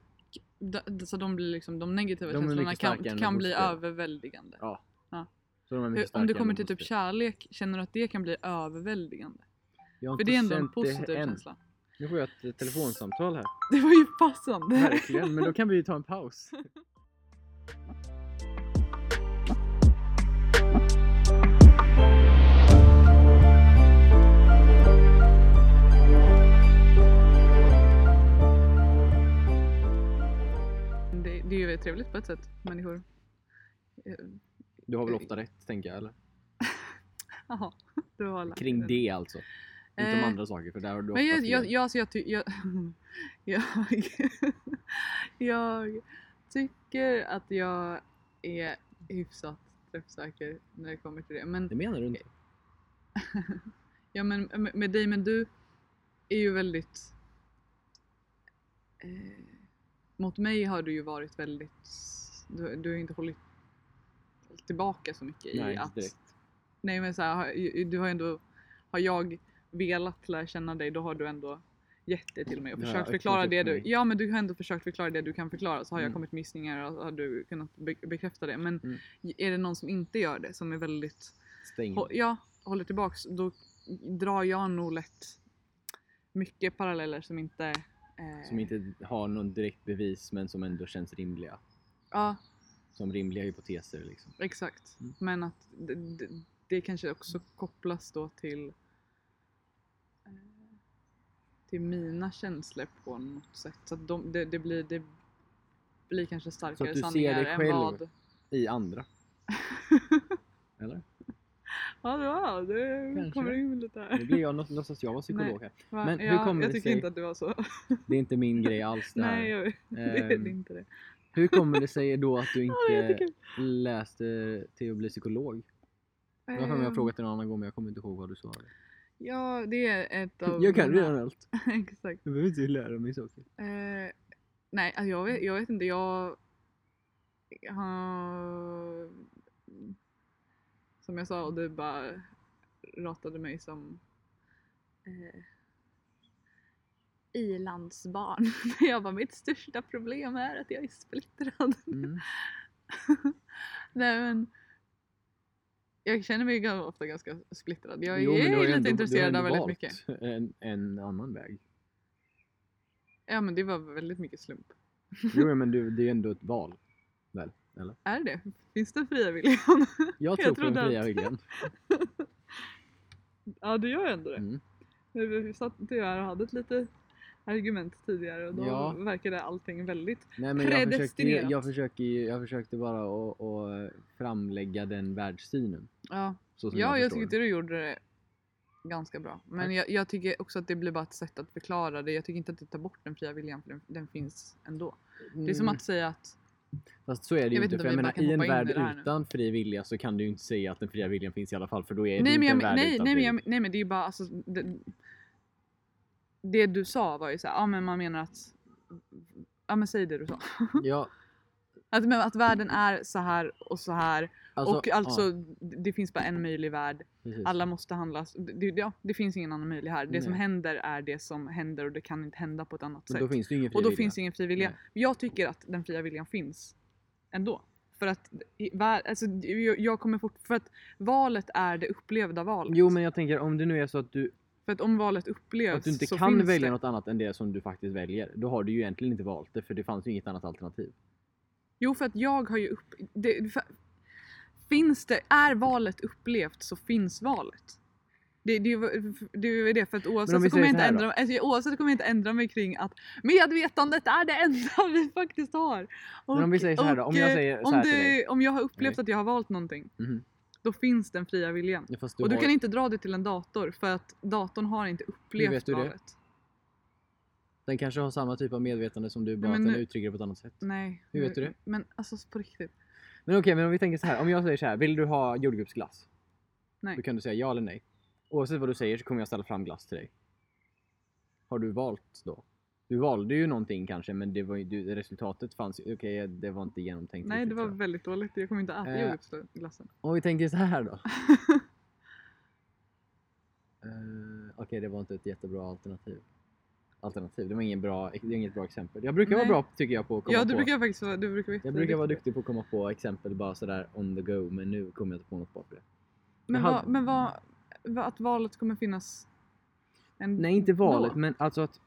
D- d- så de, blir liksom, de negativa De känslorna kan, de kan bli överväldigande. ja. Ja. Så de är om än kommer de till typ kärlek, känner du att det kan bli överväldigande? Jag har För det är ändå en positiv än. känsla. Nu får jag ett telefonsamtal här. Det var ju passande! Verkligen, men då kan vi ju ta en paus. Det, är ju väldigt trevligt på ett sätt, människor. Eh, Du har väl ofta rätt tänker jag eller? Jaha, du har lärt Kring det alltså. Inte om Eh, andra saker för där har du Men jag, jag, jag, så jag, jag, jag, jag tycker att jag är hyfsat träffsäker när det kommer till det. Men, Det menar du inte? ja, men med- med dig, men du är ju väldigt... Eh, mot mig har du ju varit väldigt... Du, du har inte hållit tillbaka så mycket i Nej, att... inte direkt. Nej men så här, du har ändå... Har jag velat lära känna dig då har du ändå gett det till mig och Ja, försökt förklara det du... Ja men du har ändå försökt förklara det du kan förklara så har jag Mm. kommit med gissningar och har du kunnat be- bekräfta det. Men Mm. är det någon som inte gör det som är väldigt... Stäng. hå- Ja, håller tillbaks då drar jag nog lätt mycket paralleller som inte... Som inte har någon direkt bevis men som ändå känns rimliga. Ja, Som rimliga hypoteser liksom. exakt. Mm. Men att det, det, kanske också kopplas då till eh, till mina känslor på något sätt. Så att de, det, det, blir, det blir kanske starkare du ser sanningar dig än själv? vad... I andra. Eller? Ja, var det. Kanske. kommer in lite här. Nu blir jag låtsas jag vara psykolog här. Va? men hur ja, kommer jag det tycker sig- inte att det var så. Det är inte min grej alls det här. Nej, jag, det är Ehm, inte det. Hur kommer det sig då att du Ja, inte jättekul. läste till att bli psykolog? Jag har jag Ehm, frågat en annan gång men jag kommer inte ihåg vad du svarade. Ja, det är ett av Jag kan mina- redan allt. Exakt. Jag behöver inte lära mig saker. Eh, nej, alltså jag, vet, jag vet inte. Jag har... Som jag sa, och du bara ratade mig som eh, ilandsbarn. jag bara, mitt största problem är att jag är splittrad. Mm. nej men jag känner mig ofta ganska splittrad. Jag Jo, är lite ändå- intresserad av väldigt mycket. En, en annan väg. Ja men det var väldigt mycket slump. Jo men du, det är ändå ett val. Väl? Eller? Är det? Finns det fria viljan? Jag Jag tror på den fria viljan. ja det gör ändå det. Mm. Vi satt ju här och hade ett litet argument tidigare och då Ja. verkade allting väldigt... Nej, men jag, försökte, Predestinerat. jag, försökte, ju- jag försökte bara att, framlägga den världssynen. Ja, Ja, jag förstår tyckte du gjorde det ganska bra. Men jag, jag tycker också att det blir bara ett sätt att förklara det. Jag tycker inte att det tar bort den fria viljan för den, den finns ändå. Det är som Mm, att säga att Fast så är det ju Jag inte. För jag menar, i en värld det utan fri vilja så kan du ju inte säga att den fria viljan finns i alla fall. För då är det nej ju men, inte en jag, värld nej, utan nej, fri men jag, nej men det är ju bara alltså, det, det du sa var ju så här, ja men man menar att Ja men säg det du sa. Ja, Att, men att världen är så här och så här alltså, och alltså ja, det finns bara en möjlig värld. precis. Alla måste handlas. Det, ja, det finns ingen annan möjlig här. Det som Nej. händer är det som händer och det kan inte hända på ett annat sätt. då finns det ingen fri och då vilja. finns ingen fri vilja. Nej. Jag tycker att den fria viljan finns ändå. För att, alltså, jag kommer fort, för att valet är det upplevda valet. Jo men jag tänker om det nu är så att du, För att om valet upplevs att du inte kan välja det. något annat än det som du faktiskt väljer. Då har du ju egentligen inte valt det för det fanns ju inget annat alternativ. Jo för att jag har ju upp... Det, för, finns det, är valet upplevt så finns valet. Det, det, det är det för att oavsett så, kommer jag inte ändra, alltså, oavsett kommer jag inte ändra mig kring att medvetandet är det enda vi faktiskt har. Men om vi säger så här då, om jag säger så om, till det, dig. om jag har upplevt Nej. att jag har valt någonting, Mhm. då finns den fria viljan. Ja, du och du har... kan inte dra det till en dator för att datorn har inte upplevt vet du det? valet. Den kanske har samma typ av medvetande som du, bara men att den nu- uttrycker det på ett annat sätt. Nej. Hur vet du det? Men alltså på riktigt. Men okej, men om vi tänker så här. Om jag säger så här, vill du ha jordgubbsglass? Nej. Då kan du säga ja eller nej. Oavsett vad du säger så kommer jag ställa fram glass till dig. Har du valt då? Du valde ju någonting kanske, men det var du, resultatet fanns ju. Okej, det var inte genomtänkt. Nej det var jag. väldigt dåligt. Jag kommer inte äta Eh. jordgubbsglassen. Om vi tänker så här då. Eh, Okej, det var inte ett jättebra alternativ. Alternativ, det var ingen bra, det är inget bra exempel. Jag brukar Nej. vara bra tycker jag på att komma Ja du på. brukar faktiskt vara, du brukar vara Jag brukar vara duktig på att komma på exempel bara sådär on the go, men nu kommer jag inte på något det. Men, vad, hade- men vad, att valet kommer finnas Nej, inte valet, då? men alltså att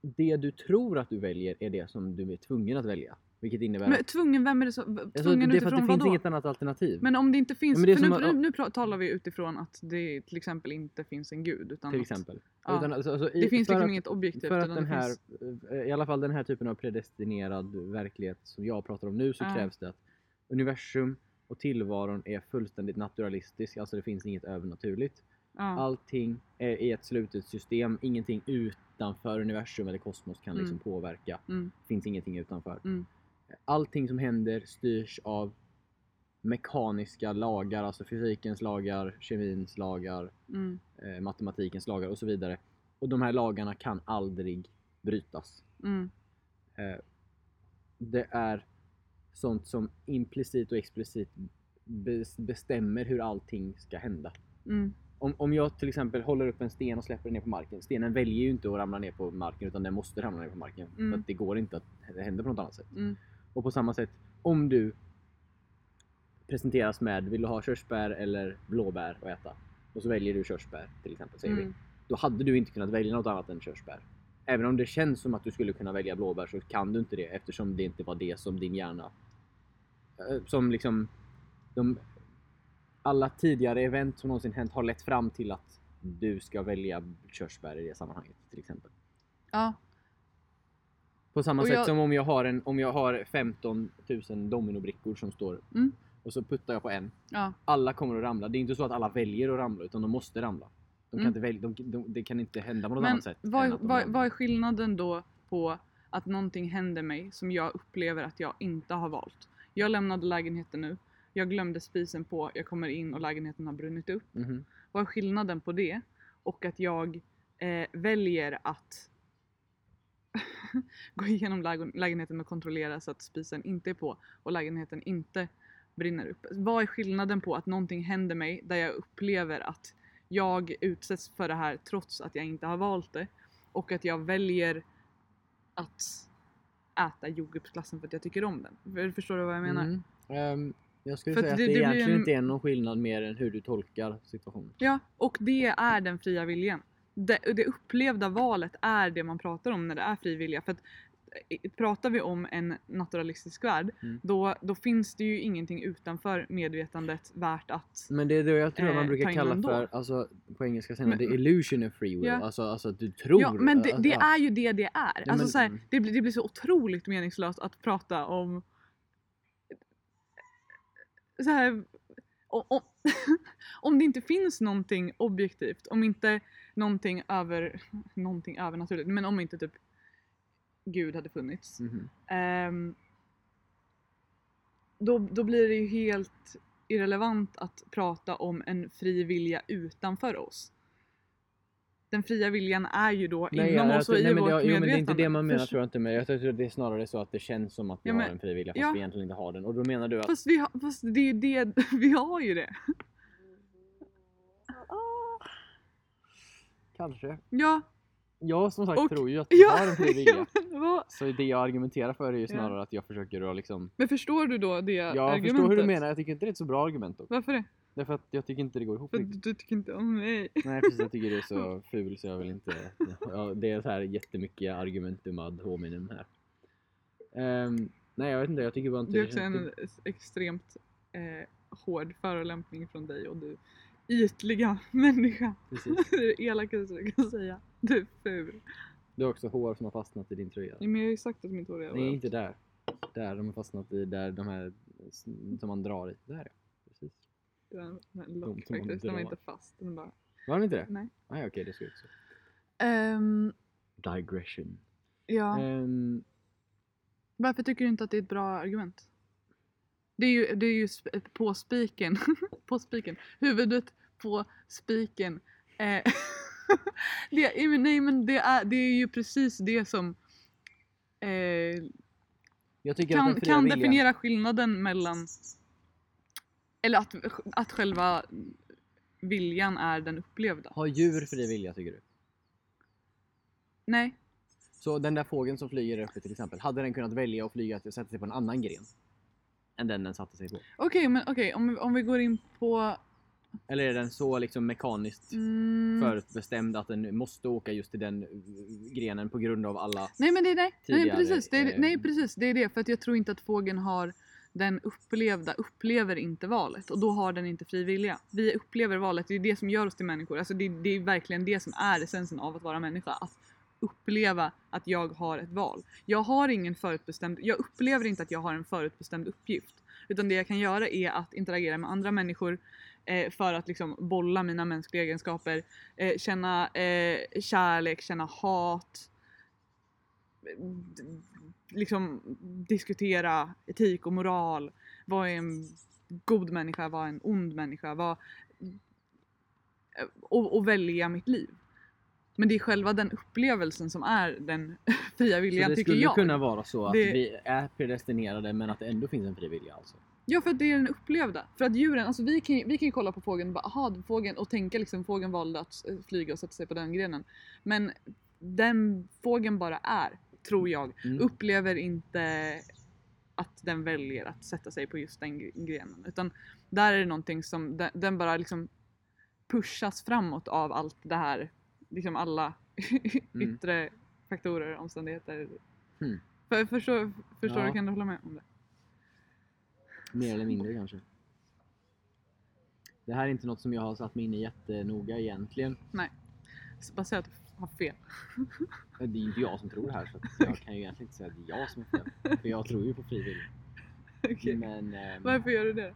det du tror att du väljer är det som du är tvungen att välja. Vilket innebär Men tvungen, vem är det så? v- alltså, Tvungen det är för att det finns då? inget annat alternativ. Men om det inte finns, Ja, men det för nu, att- nu, nu talar vi utifrån att det till exempel inte finns en gud. Utan till att exempel. ja. Utan, alltså, alltså, i- det finns liksom att, inget objektivt. För att den här, finns, eh, i alla fall den här typen av predestinerad verklighet som jag pratar om nu så Ja. krävs det att universum och tillvaron är fullständigt naturalistisk, alltså det finns inget övernaturligt. ja. Allting är i ett slutet system, ingenting utanför universum eller kosmos kan liksom Mm. påverka. Mm. finns ingenting utanför. Mm. Allting som händer styrs av mekaniska lagar, alltså fysikens lagar, kemins lagar, Mm. eh, matematikens lagar och så vidare. Och de här lagarna kan aldrig brytas. Mm. Eh, det är sånt som implicit och explicit bes- bestämmer hur allting ska hända. Mm. Om, om jag till exempel håller upp en sten och släpper den ner på marken. Stenen väljer ju inte att ramla ner på marken utan den måste ramla ner på marken. Mm. För att det går inte att det händer på något annat sätt. Och på samma sätt, om du presenteras med vill du ha körsbär eller blåbär att äta? Och så väljer du körsbär till exempel, säger vi. Mm. Då hade du inte kunnat välja något annat än körsbär. Även om det känns som att du skulle kunna välja blåbär så kan du inte det eftersom det inte var det som din hjärna... eh, Som liksom... De, alla tidigare event som någonsin hänt har lett fram till att du ska välja körsbär i det sammanhanget till exempel. Ja. På samma Och sätt jag- som om jag har, en, om jag har 15 000 dominobrickor som står Mm. och så puttar jag på en. ja. Alla kommer att ramla. Det är inte så att alla väljer att ramla utan de måste ramla. De kan Mm. inte välja, de, de, det kan inte hända på något Men annat sätt. vad, vad, vad är skillnaden då på att någonting händer mig som jag upplever att jag inte har valt? Jag lämnade lägenheten nu. Jag glömde spisen på. Jag kommer in och lägenheten har brunnit upp. Mhm. Vad är skillnaden på det och att jag eh, väljer att gå igenom lägen- lägenheten och kontrollera så att spisen inte är på och lägenheten inte brinner upp. Vad är skillnaden på att någonting händer mig där jag upplever att jag utsätts för det här trots att jag inte har valt det och att jag väljer att äta jordgubbsglassen för att jag tycker om den. För- Förstår du vad jag menar? Mm. Ehm, jag skulle För säga att det- det, egentligen en- inte är någon skillnad mer än hur du tolkar situationen. Ja, och det är den fria viljan. Det, det upplevda valet är det man pratar om när det är fri vilja. För att, eh, pratar vi om en naturalistisk värld, Mm. då, då finns det ju ingenting utanför medvetandet värt att... Men det är det jag tror Eh, man brukar kalla för, alltså på engelska säger man the illusion of free will. Ja. Alltså, alltså att du tror. Ja, men det, alltså, det är ju det det är. Ja, alltså, men- så här, det, blir, det blir så otroligt meningslöst att prata om... Så här, om, om, om det inte finns någonting objektivt, om inte någonting över, någonting övernaturligt, men om inte typ Gud hade funnits. Mhm. ehm, då, då blir det ju helt irrelevant att prata om en fri vilja utanför oss. Den fria viljan är ju då inom jag- oss och nej, i vårt jo, medvetande. men det är inte det man menar Först- tror jag inte. Men jag tror att det är snarare så att det känns som att vi Ja, men- har en fri vilja fast ja. vi egentligen inte har den. Och då menar du att... Fast, vi har, fast det är ju det, vi har ju det. Kanske. Ja. Jag som sagt Och- tror ju att vi Ja, har en fri vilja. vad- Så det jag argumenterar för är ju Ja. snarare att jag försöker att liksom... men förstår du då det Jag argumentet? förstår hur du menar, jag tycker inte det är ett så bra argument dock. Varför det? Därför att jag tycker inte det går ihop För riktigt. du tycker inte om mig. Nej precis, jag tycker det är så ful så jag vill inte... Ja, det är så här jättemycket argumentum ad hominem här. Ehm, nej jag vet inte, jag tycker bara inte Det är också en extremt eh, hård förolämpning från dig och du ytliga människa. Precis. Det är det elakaste du kan säga. Du är ful. Du har också hår som har fastnat i din tröja. Ja, men jag har ju sagt att mitt hår är Nej, inte där. Där, de har fastnat i där de här som man drar i. Där ja. Precis. Det är en, lock faktiskt. Den var inte fast. Den bara... Var de inte det? Nej. Nej okej, det ser ut så. Ehm, Digression. ja. Ehm, Varför tycker du inte att det är ett bra argument? Det är ju, det är ju på spiken. på spiken. Huvudet på spiken. Eh, det, är- nej men det är, det är ju precis det som eh, kan, fria kan definiera skillnaden mellan eller att, att själva viljan är den upplevda. Har djur fri vilja tycker du? Nej. Så den där fågeln som flyger uppe till exempel, hade den kunnat välja att flyga till sätta sig på en annan gren? Än den den satte sig på? Okej, men okej om, om vi går in på... Eller är den så liksom mekaniskt Mm, förutbestämd att den måste åka just till den uh, grenen på grund av alla... Nej men det är nej, nej tidigare, precis, det är, eh, nej precis, det är det för att jag tror inte att fågeln har den upplevda, upplever inte valet och då har den inte fri vilja. Vi upplever valet, det är det som gör oss till människor. Alltså det, det är verkligen det som är essensen av att vara människa. Att uppleva att jag har ett val. Jag har ingen förutbestämd, jag upplever inte att jag har en förutbestämd uppgift. Utan det jag kan göra är att interagera med andra människor eh, för att liksom bolla mina mänskliga egenskaper. Eh, känna eh, kärlek, känna hat. Liksom diskutera etik och moral. Vad är en god människa? Vad är en ond människa? Vad, eh, och, och välja mitt liv. Men det är själva den upplevelsen som är den fria Så viljan det tycker skulle jag. kunna vara så att Det- vi är predestinerade men att det ändå finns en fri vilja alltså? Ja för att det är den upplevda. För att djuren, alltså vi kan, ju- vi kan kolla på fågeln och bara aha, fågeln och tänka liksom fågeln valde att eh, flyga och sätta sig på den grenen. Men den fågeln bara är, tror jag, Mm. upplever inte att den väljer att sätta sig på just den gre- grenen. Utan där är det någonting som, den, den bara liksom pushas framåt av allt det här, liksom alla Mm. yttre faktorer, omständigheter. Mm. För, förstår förstår Ja. du, kan du hålla med om det? Mer eller mindre kanske. Det här är inte något som jag har satt mig in i jättenoga egentligen. Så bara säga att du har fel. Det är ju inte jag som tror det här så jag kan ju egentligen inte säga att det är jag som är fel. För jag tror ju på frivillig. Okej. Men ehm, Varför gör du det?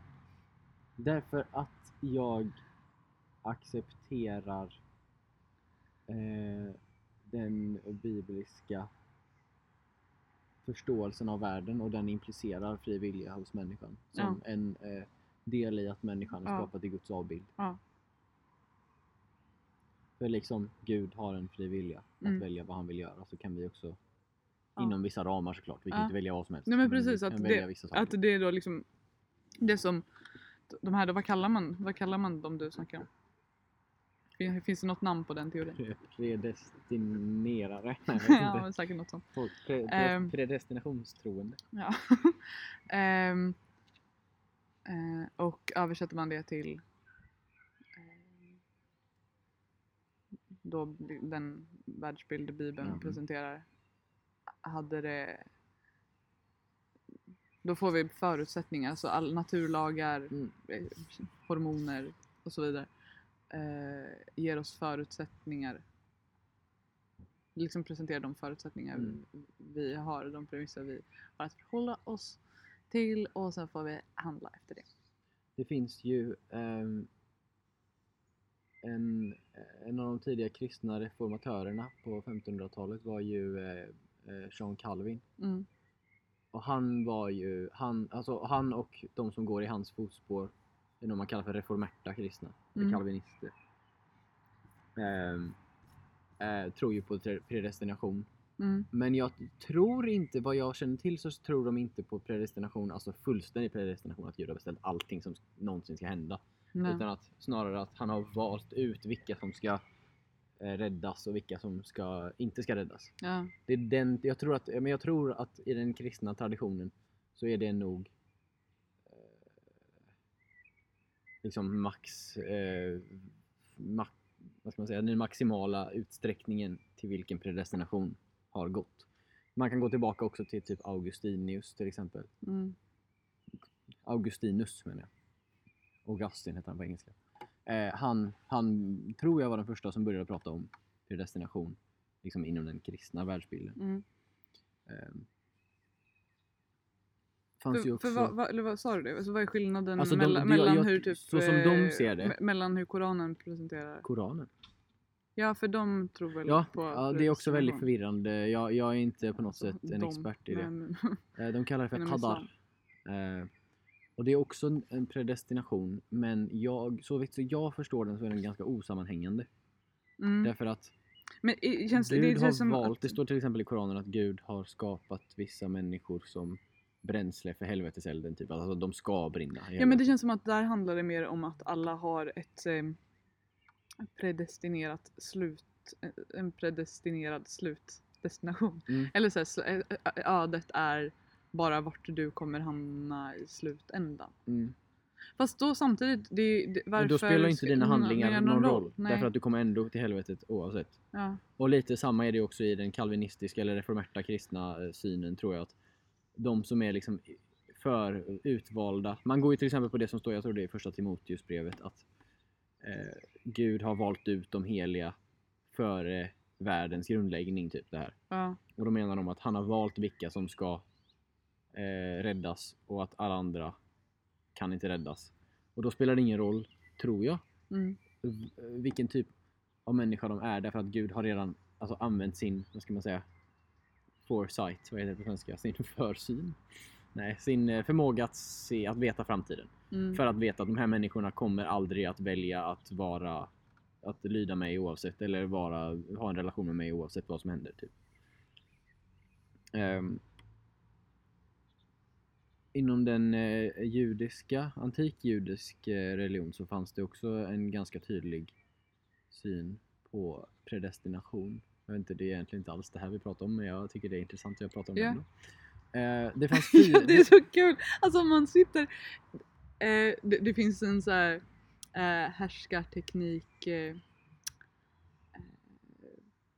därför att jag accepterar eh, den bibliska förståelsen av världen och den implicerar fri vilja hos människan som en eh, del i att människan är Ja. skapad i Guds avbild. Ja. För liksom Gud har en fri vilja att Mm. välja vad han vill göra så kan vi också Ja. inom vissa ramar såklart. Vi kan Ja. inte välja vad som helst. Nej men precis, kan att det, att det är då liksom det som de här då, vad kallar man, vad kallar man dem du snackar om? Fin- Finns det något namn på den teorin? Pre- Predestinerare? Nej, ja, men säkert något sånt. Folk, pre, pre, Ehm. predestinationstroende. Ja. Ehm, eh, och översätter man det till eh, då den världsbild Bibeln Mm. presenterar hade det då får vi förutsättningar, så all naturlagar, Mm. eh, hormoner och så vidare eh, ger oss förutsättningar liksom presenterar de förutsättningar Mm. vi har, de premisser vi har att förhålla oss till och sen får vi handla efter det. det finns ju ehm, en, en av de tidiga kristna reformatörerna på 1500-talet var ju eh, eh, Jean Calvin. Mm. Och han var ju, han, alltså han och de som går i hans fotspår, är nog man kallar för reformerta kristna, Mm. kalvinister. Ehm, eh, tror ju på predestination. Mm. Men jag tror inte, vad jag känner till så tror de inte på predestination, alltså fullständig predestination, att Gud har beställt allting som någonsin ska hända. Nej. Utan att snarare att han har valt ut vilka som ska eh, räddas och vilka som ska, inte ska räddas. Ja. Det är den, jag, tror att, men jag tror att i den kristna traditionen så är det nog eh, liksom max, eh, ma, vad ska man säga, den maximala utsträckningen till vilken predestination har gått. Man kan gå tillbaka också till typ Augustinius till exempel. Mm. Augustinus menar jag. Augustin heter han på engelska. Eh, han, han tror jag var den första som började prata om predestination liksom inom den kristna världsbilden. Mm. Ehm. Fanns För, också... för vad, vad, eller vad sa du det? Alltså, vad är skillnaden Alltså, de- mellan, det- mellan jag- hur typ... så som de eh, ser det. me- Mellan hur Koranen presenterar? Koranen. Ja, för de tror väl Ja, på ja, det är också väldigt förvirrande. Jag, jag är inte på något sätt en de, expert i det. men- Eh, De kallar det för qadar. Eh, och det är också en- predestination, men jag, så vitt så jag förstår den så är den ganska osammanhängande. mm. Därför att Men känns det, Gud det har valt, att, det står till exempel i Koranen att Gud har skapat vissa människor som bränsle för helveteselden. Typ. Alltså de ska brinna. Ja men det känns som att där handlar det mer om att alla har ett eh, predestinerat slut, eh, en predestinerad slutdestination. Mm. Eller så här, sl- eh, ödet är bara vart du kommer hamna i slutändan. Mm. Fast då samtidigt, det, det, varför Men då spelar inte dina handlingar någon roll. Nej. Därför att du kommer ändå till helvetet oavsett. ja. Och lite samma är det också i den kalvinistiska eller reformerta kristna eh, synen tror jag. att De som är liksom för utvalda. Man går ju till exempel på det som står, jag tror det är i första Timoteusbrevet, att eh, Gud har valt ut de heliga före världens grundläggning. Typ det här. Ja. Och då menar de att han har valt vilka som ska eh, räddas och att alla andra kan inte räddas. Och då spelar det ingen roll, tror jag, Mm. vilken typ av människa de är därför att Gud har redan alltså, använt sin, vad ska man säga, foresight, vad heter det på svenska? Sin försyn? Nej, sin eh, förmåga att se, att veta framtiden. Mm. För att veta att de här människorna kommer aldrig att välja att vara, att lyda mig oavsett eller vara, ha en relation med mig oavsett vad som händer. Typ. Ehm, inom den eh, judiska, antikjudisk eh, religion så fanns det också en ganska tydlig syn på predestination. Jag vet inte, det är egentligen inte alls det här vi pratar om men jag tycker det är intressant att jag pratar om Ja. det ändå. Eh, det fanns fyra... Ja, det är så kul! Alltså om man sitter... Eh, det, det finns en så här eh, härskarteknik... Eh, eh,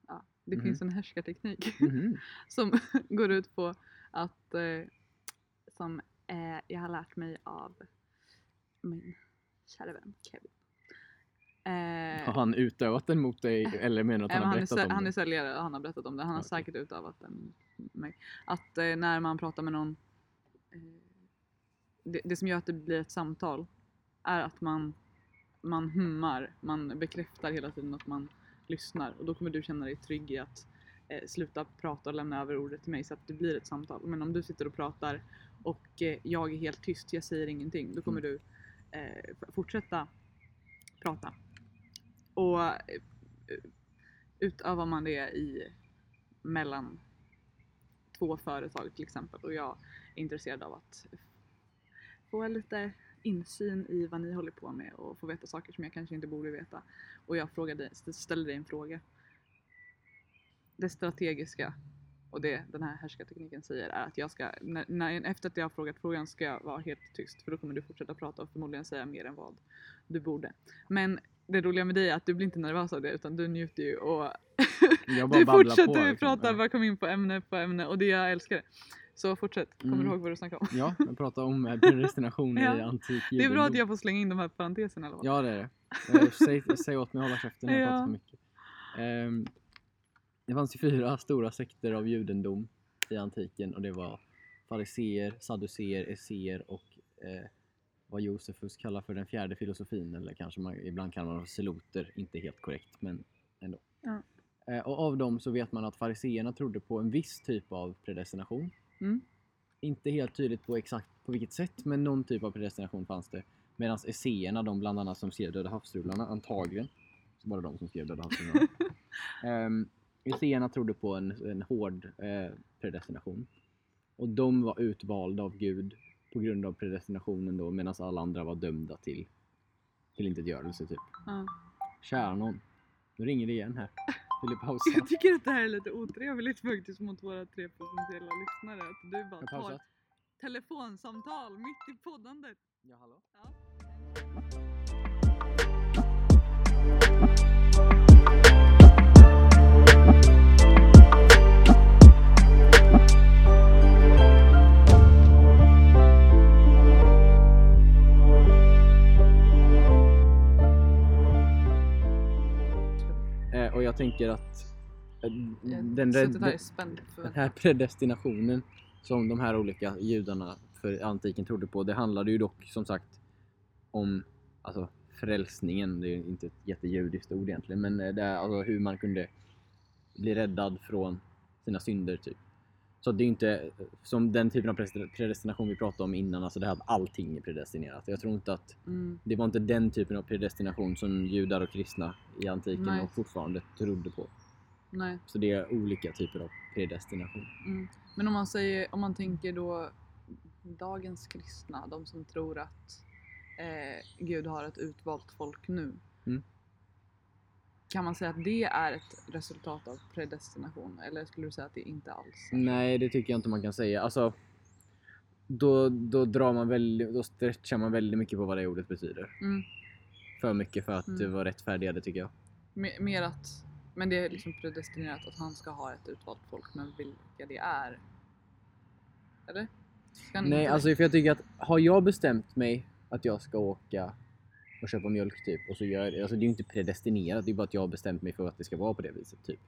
ja, det Mhm. finns en härskarteknik Mhm. som går ut på att... Eh, som eh, jag har lärt mig av min kära vän Kevin. Eh, Har han utövat den mot dig eller menar du att han har han, är, berättat sä- om han det? är säljare och han har berättat om det. Han har Okej. säkert utövat den mig. Att eh, när man pratar med någon, eh, det, det som gör att det blir ett samtal är att man, man hummar, man bekräftar hela tiden att man lyssnar och då kommer du känna dig trygg i att eh, sluta prata och lämna över ordet till mig så att det blir ett samtal. Men om du sitter och pratar och eh, jag är helt tyst, jag säger ingenting, då kommer du eh, fortsätta prata. Och eh, utövar man det i mellan två företag till exempel och jag är intresserad av att få lite insyn i vad ni håller på med och få veta saker som jag kanske inte borde veta och jag frågade, ställer dig en fråga. Det strategiska och det den här härskartekniken säger är att jag ska, när, när, efter att jag har frågat frågan ska jag vara helt tyst för då kommer du fortsätta prata och förmodligen säga mer än vad du borde. Men det roliga med dig är att du blir inte nervös av det utan du njuter ju och Jag bara du fortsätter på, liksom. prata, Ja. bara kom in på ämne på ämne och det jag älskar det. Så fortsätt, kommer Mm. du ihåg vad du snackade om? Ja, jag pratar om eh, predestination i Ja. antik Det är bra att jag får slänga in de här parenteserna eller vad? Ja det är det. Eh, Säg, säg åt mig att hålla käften jag Ja. pratar för mycket. Ehm, det fanns ju fyra stora sekter av judendom i antiken och det var fariseer, sadduceer, esseer och eh, vad Josefus kallar för den fjärde filosofin eller kanske man, ibland kallar man dem seloter, inte helt korrekt men ändå. Ja. Eh, och av dem så vet man att fariseerna trodde på en viss typ av predestination. Mm. Inte helt tydligt på exakt på vilket sätt men någon typ av predestination fanns det. Medan esséerna, de bland annat som skrev Döda havsrullarna, antagligen, så var det de som skrev Döda havsrullarna. um, esséerna trodde på en, en hård eh, predestination. Och de var utvalda av Gud på grund av predestinationen då medan alla andra var dömda till, till intetgörelse typ. Ja. Kära någon. Nu ringer det igen här. Vill du pausa? Jag tycker att det här är lite otrevligt faktiskt mot våra tre potentiella lyssnare. Att du bara tar telefonsamtal mitt i poddandet. Ja, hallå? Ja. Och jag tänker att eh, Jag den, red, den, här predestinationen som de här olika judarna för antiken trodde på, det handlade ju dock som sagt om alltså, frälsningen. Det är ju inte ett jättejudiskt ord egentligen, men eh, det är alltså hur man kunde bli räddad från sina synder typ. Så det är inte som den typen av predest- predestination vi pratade om innan, alltså det här att allting är predestinerat. Jag tror inte att Mm. det var inte den typen av predestination som judar och kristna i antiken Nej. och fortfarande trodde på. Nej. Så det är olika typer av predestination. Mm. Men om man säger, om man tänker då dagens kristna, de som tror att eh, Gud har ett utvalt folk nu. Mm. Kan man säga att det är ett resultat av predestination eller skulle du säga att det inte alls är? Nej, det tycker jag inte man kan säga. Alltså, då, då drar man väldigt, då stretchar man väldigt mycket på vad det ordet betyder. Mm. För mycket för att Mm. det var rättfärdigade tycker jag. Me- Mer att, men det är liksom predestinerat att han ska ha ett utvalt folk, men vilka det är? Eller? Nej, alltså för jag tycker att har jag bestämt mig att jag ska åka och köpa mjölk typ och så gör. Alltså det är ju inte predestinerat, det är bara att jag har bestämt mig för att det ska vara på det viset typ.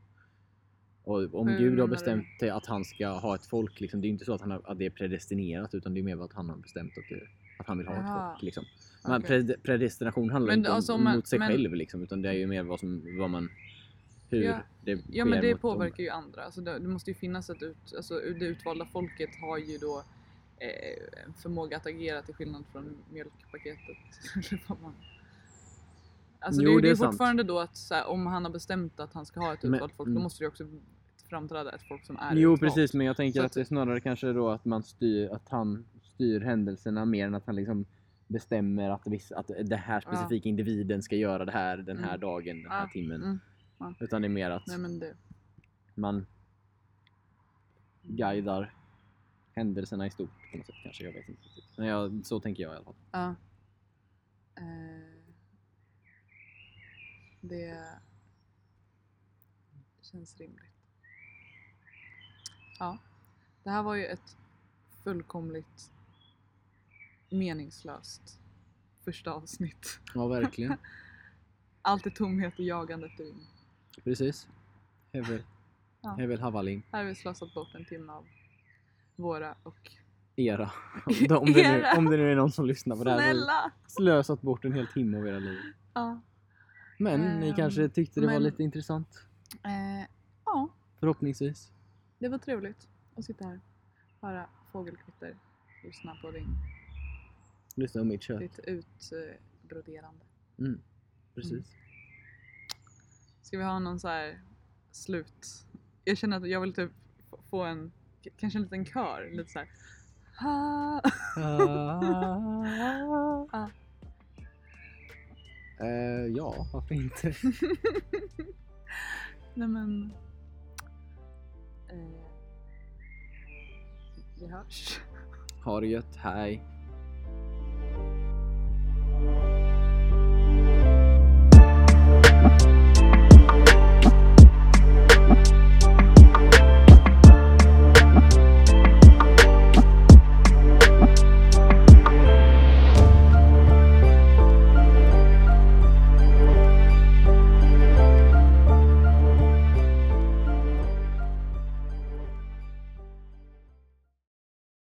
Och om Hur Gud har bestämt att han ska ha ett folk, liksom, det är ju inte så att, han har, att det är predestinerat utan det är mer att han har bestämt att, det, att han vill ha Jaha. ett folk. Liksom. Men Okej. pred, predestination handlar Men inte om, alltså, men- mot sig men- själv liksom, utan det är ju mer vad, som, vad man... Hur Ja. det Ja men det påverkar ju andra. Alltså det, det måste ju finnas ett ut, alltså det utvalda folket har ju då eh, förmåga att agera till skillnad från mjölkpaketet. Alltså Jo, det, är- det är är sant. fortfarande då att här, om han har bestämt att han ska ha ett utvalt folk mm. då måste det också framträda ett folk som är Jo utvalt. precis, men jag tänker att att- det är snarare kanske då att man styr, att han styr händelserna mer än att han liksom bestämmer att, viss, att den här specifika individen ska göra det här den här Mm. dagen, den här Ja, timmen. mm. Utan det är mer att Nej det. man guidar händelserna i stort på något sätt kanske, jag vet inte riktigt. Men jag, så tänker jag i alla fall. Ja. Eh, det känns rimligt. Ja, det här var ju ett fullkomligt meningslöst första avsnitt. Ja verkligen. Allt är tomhet och jagande efter vind. precis. Hevel, Ja. Hevel Havalin. Här har vi slösat bort en timme av våra och Era. Om, det nu, Era. om det nu är någon som lyssnar på det här. snälla! Slösat bort en hel timme av era liv. Ja. Men ni Ehm, kanske tyckte det var men- lite intressant. Eh, ja, Förhoppningsvis. det var trevligt att sitta här, höra fågelkvitter, lyssna på din Lyssna på mitt kött. Ditt utbroderande. Mm. Precis. Ska vi ha någon så här slut? Jag känner att jag vill typ få en, kanske en liten kör. Lite såhär... ah. Eh, uh, ja, varför inte? Nej men... Uh, vi hörs. Ha det gött, hej!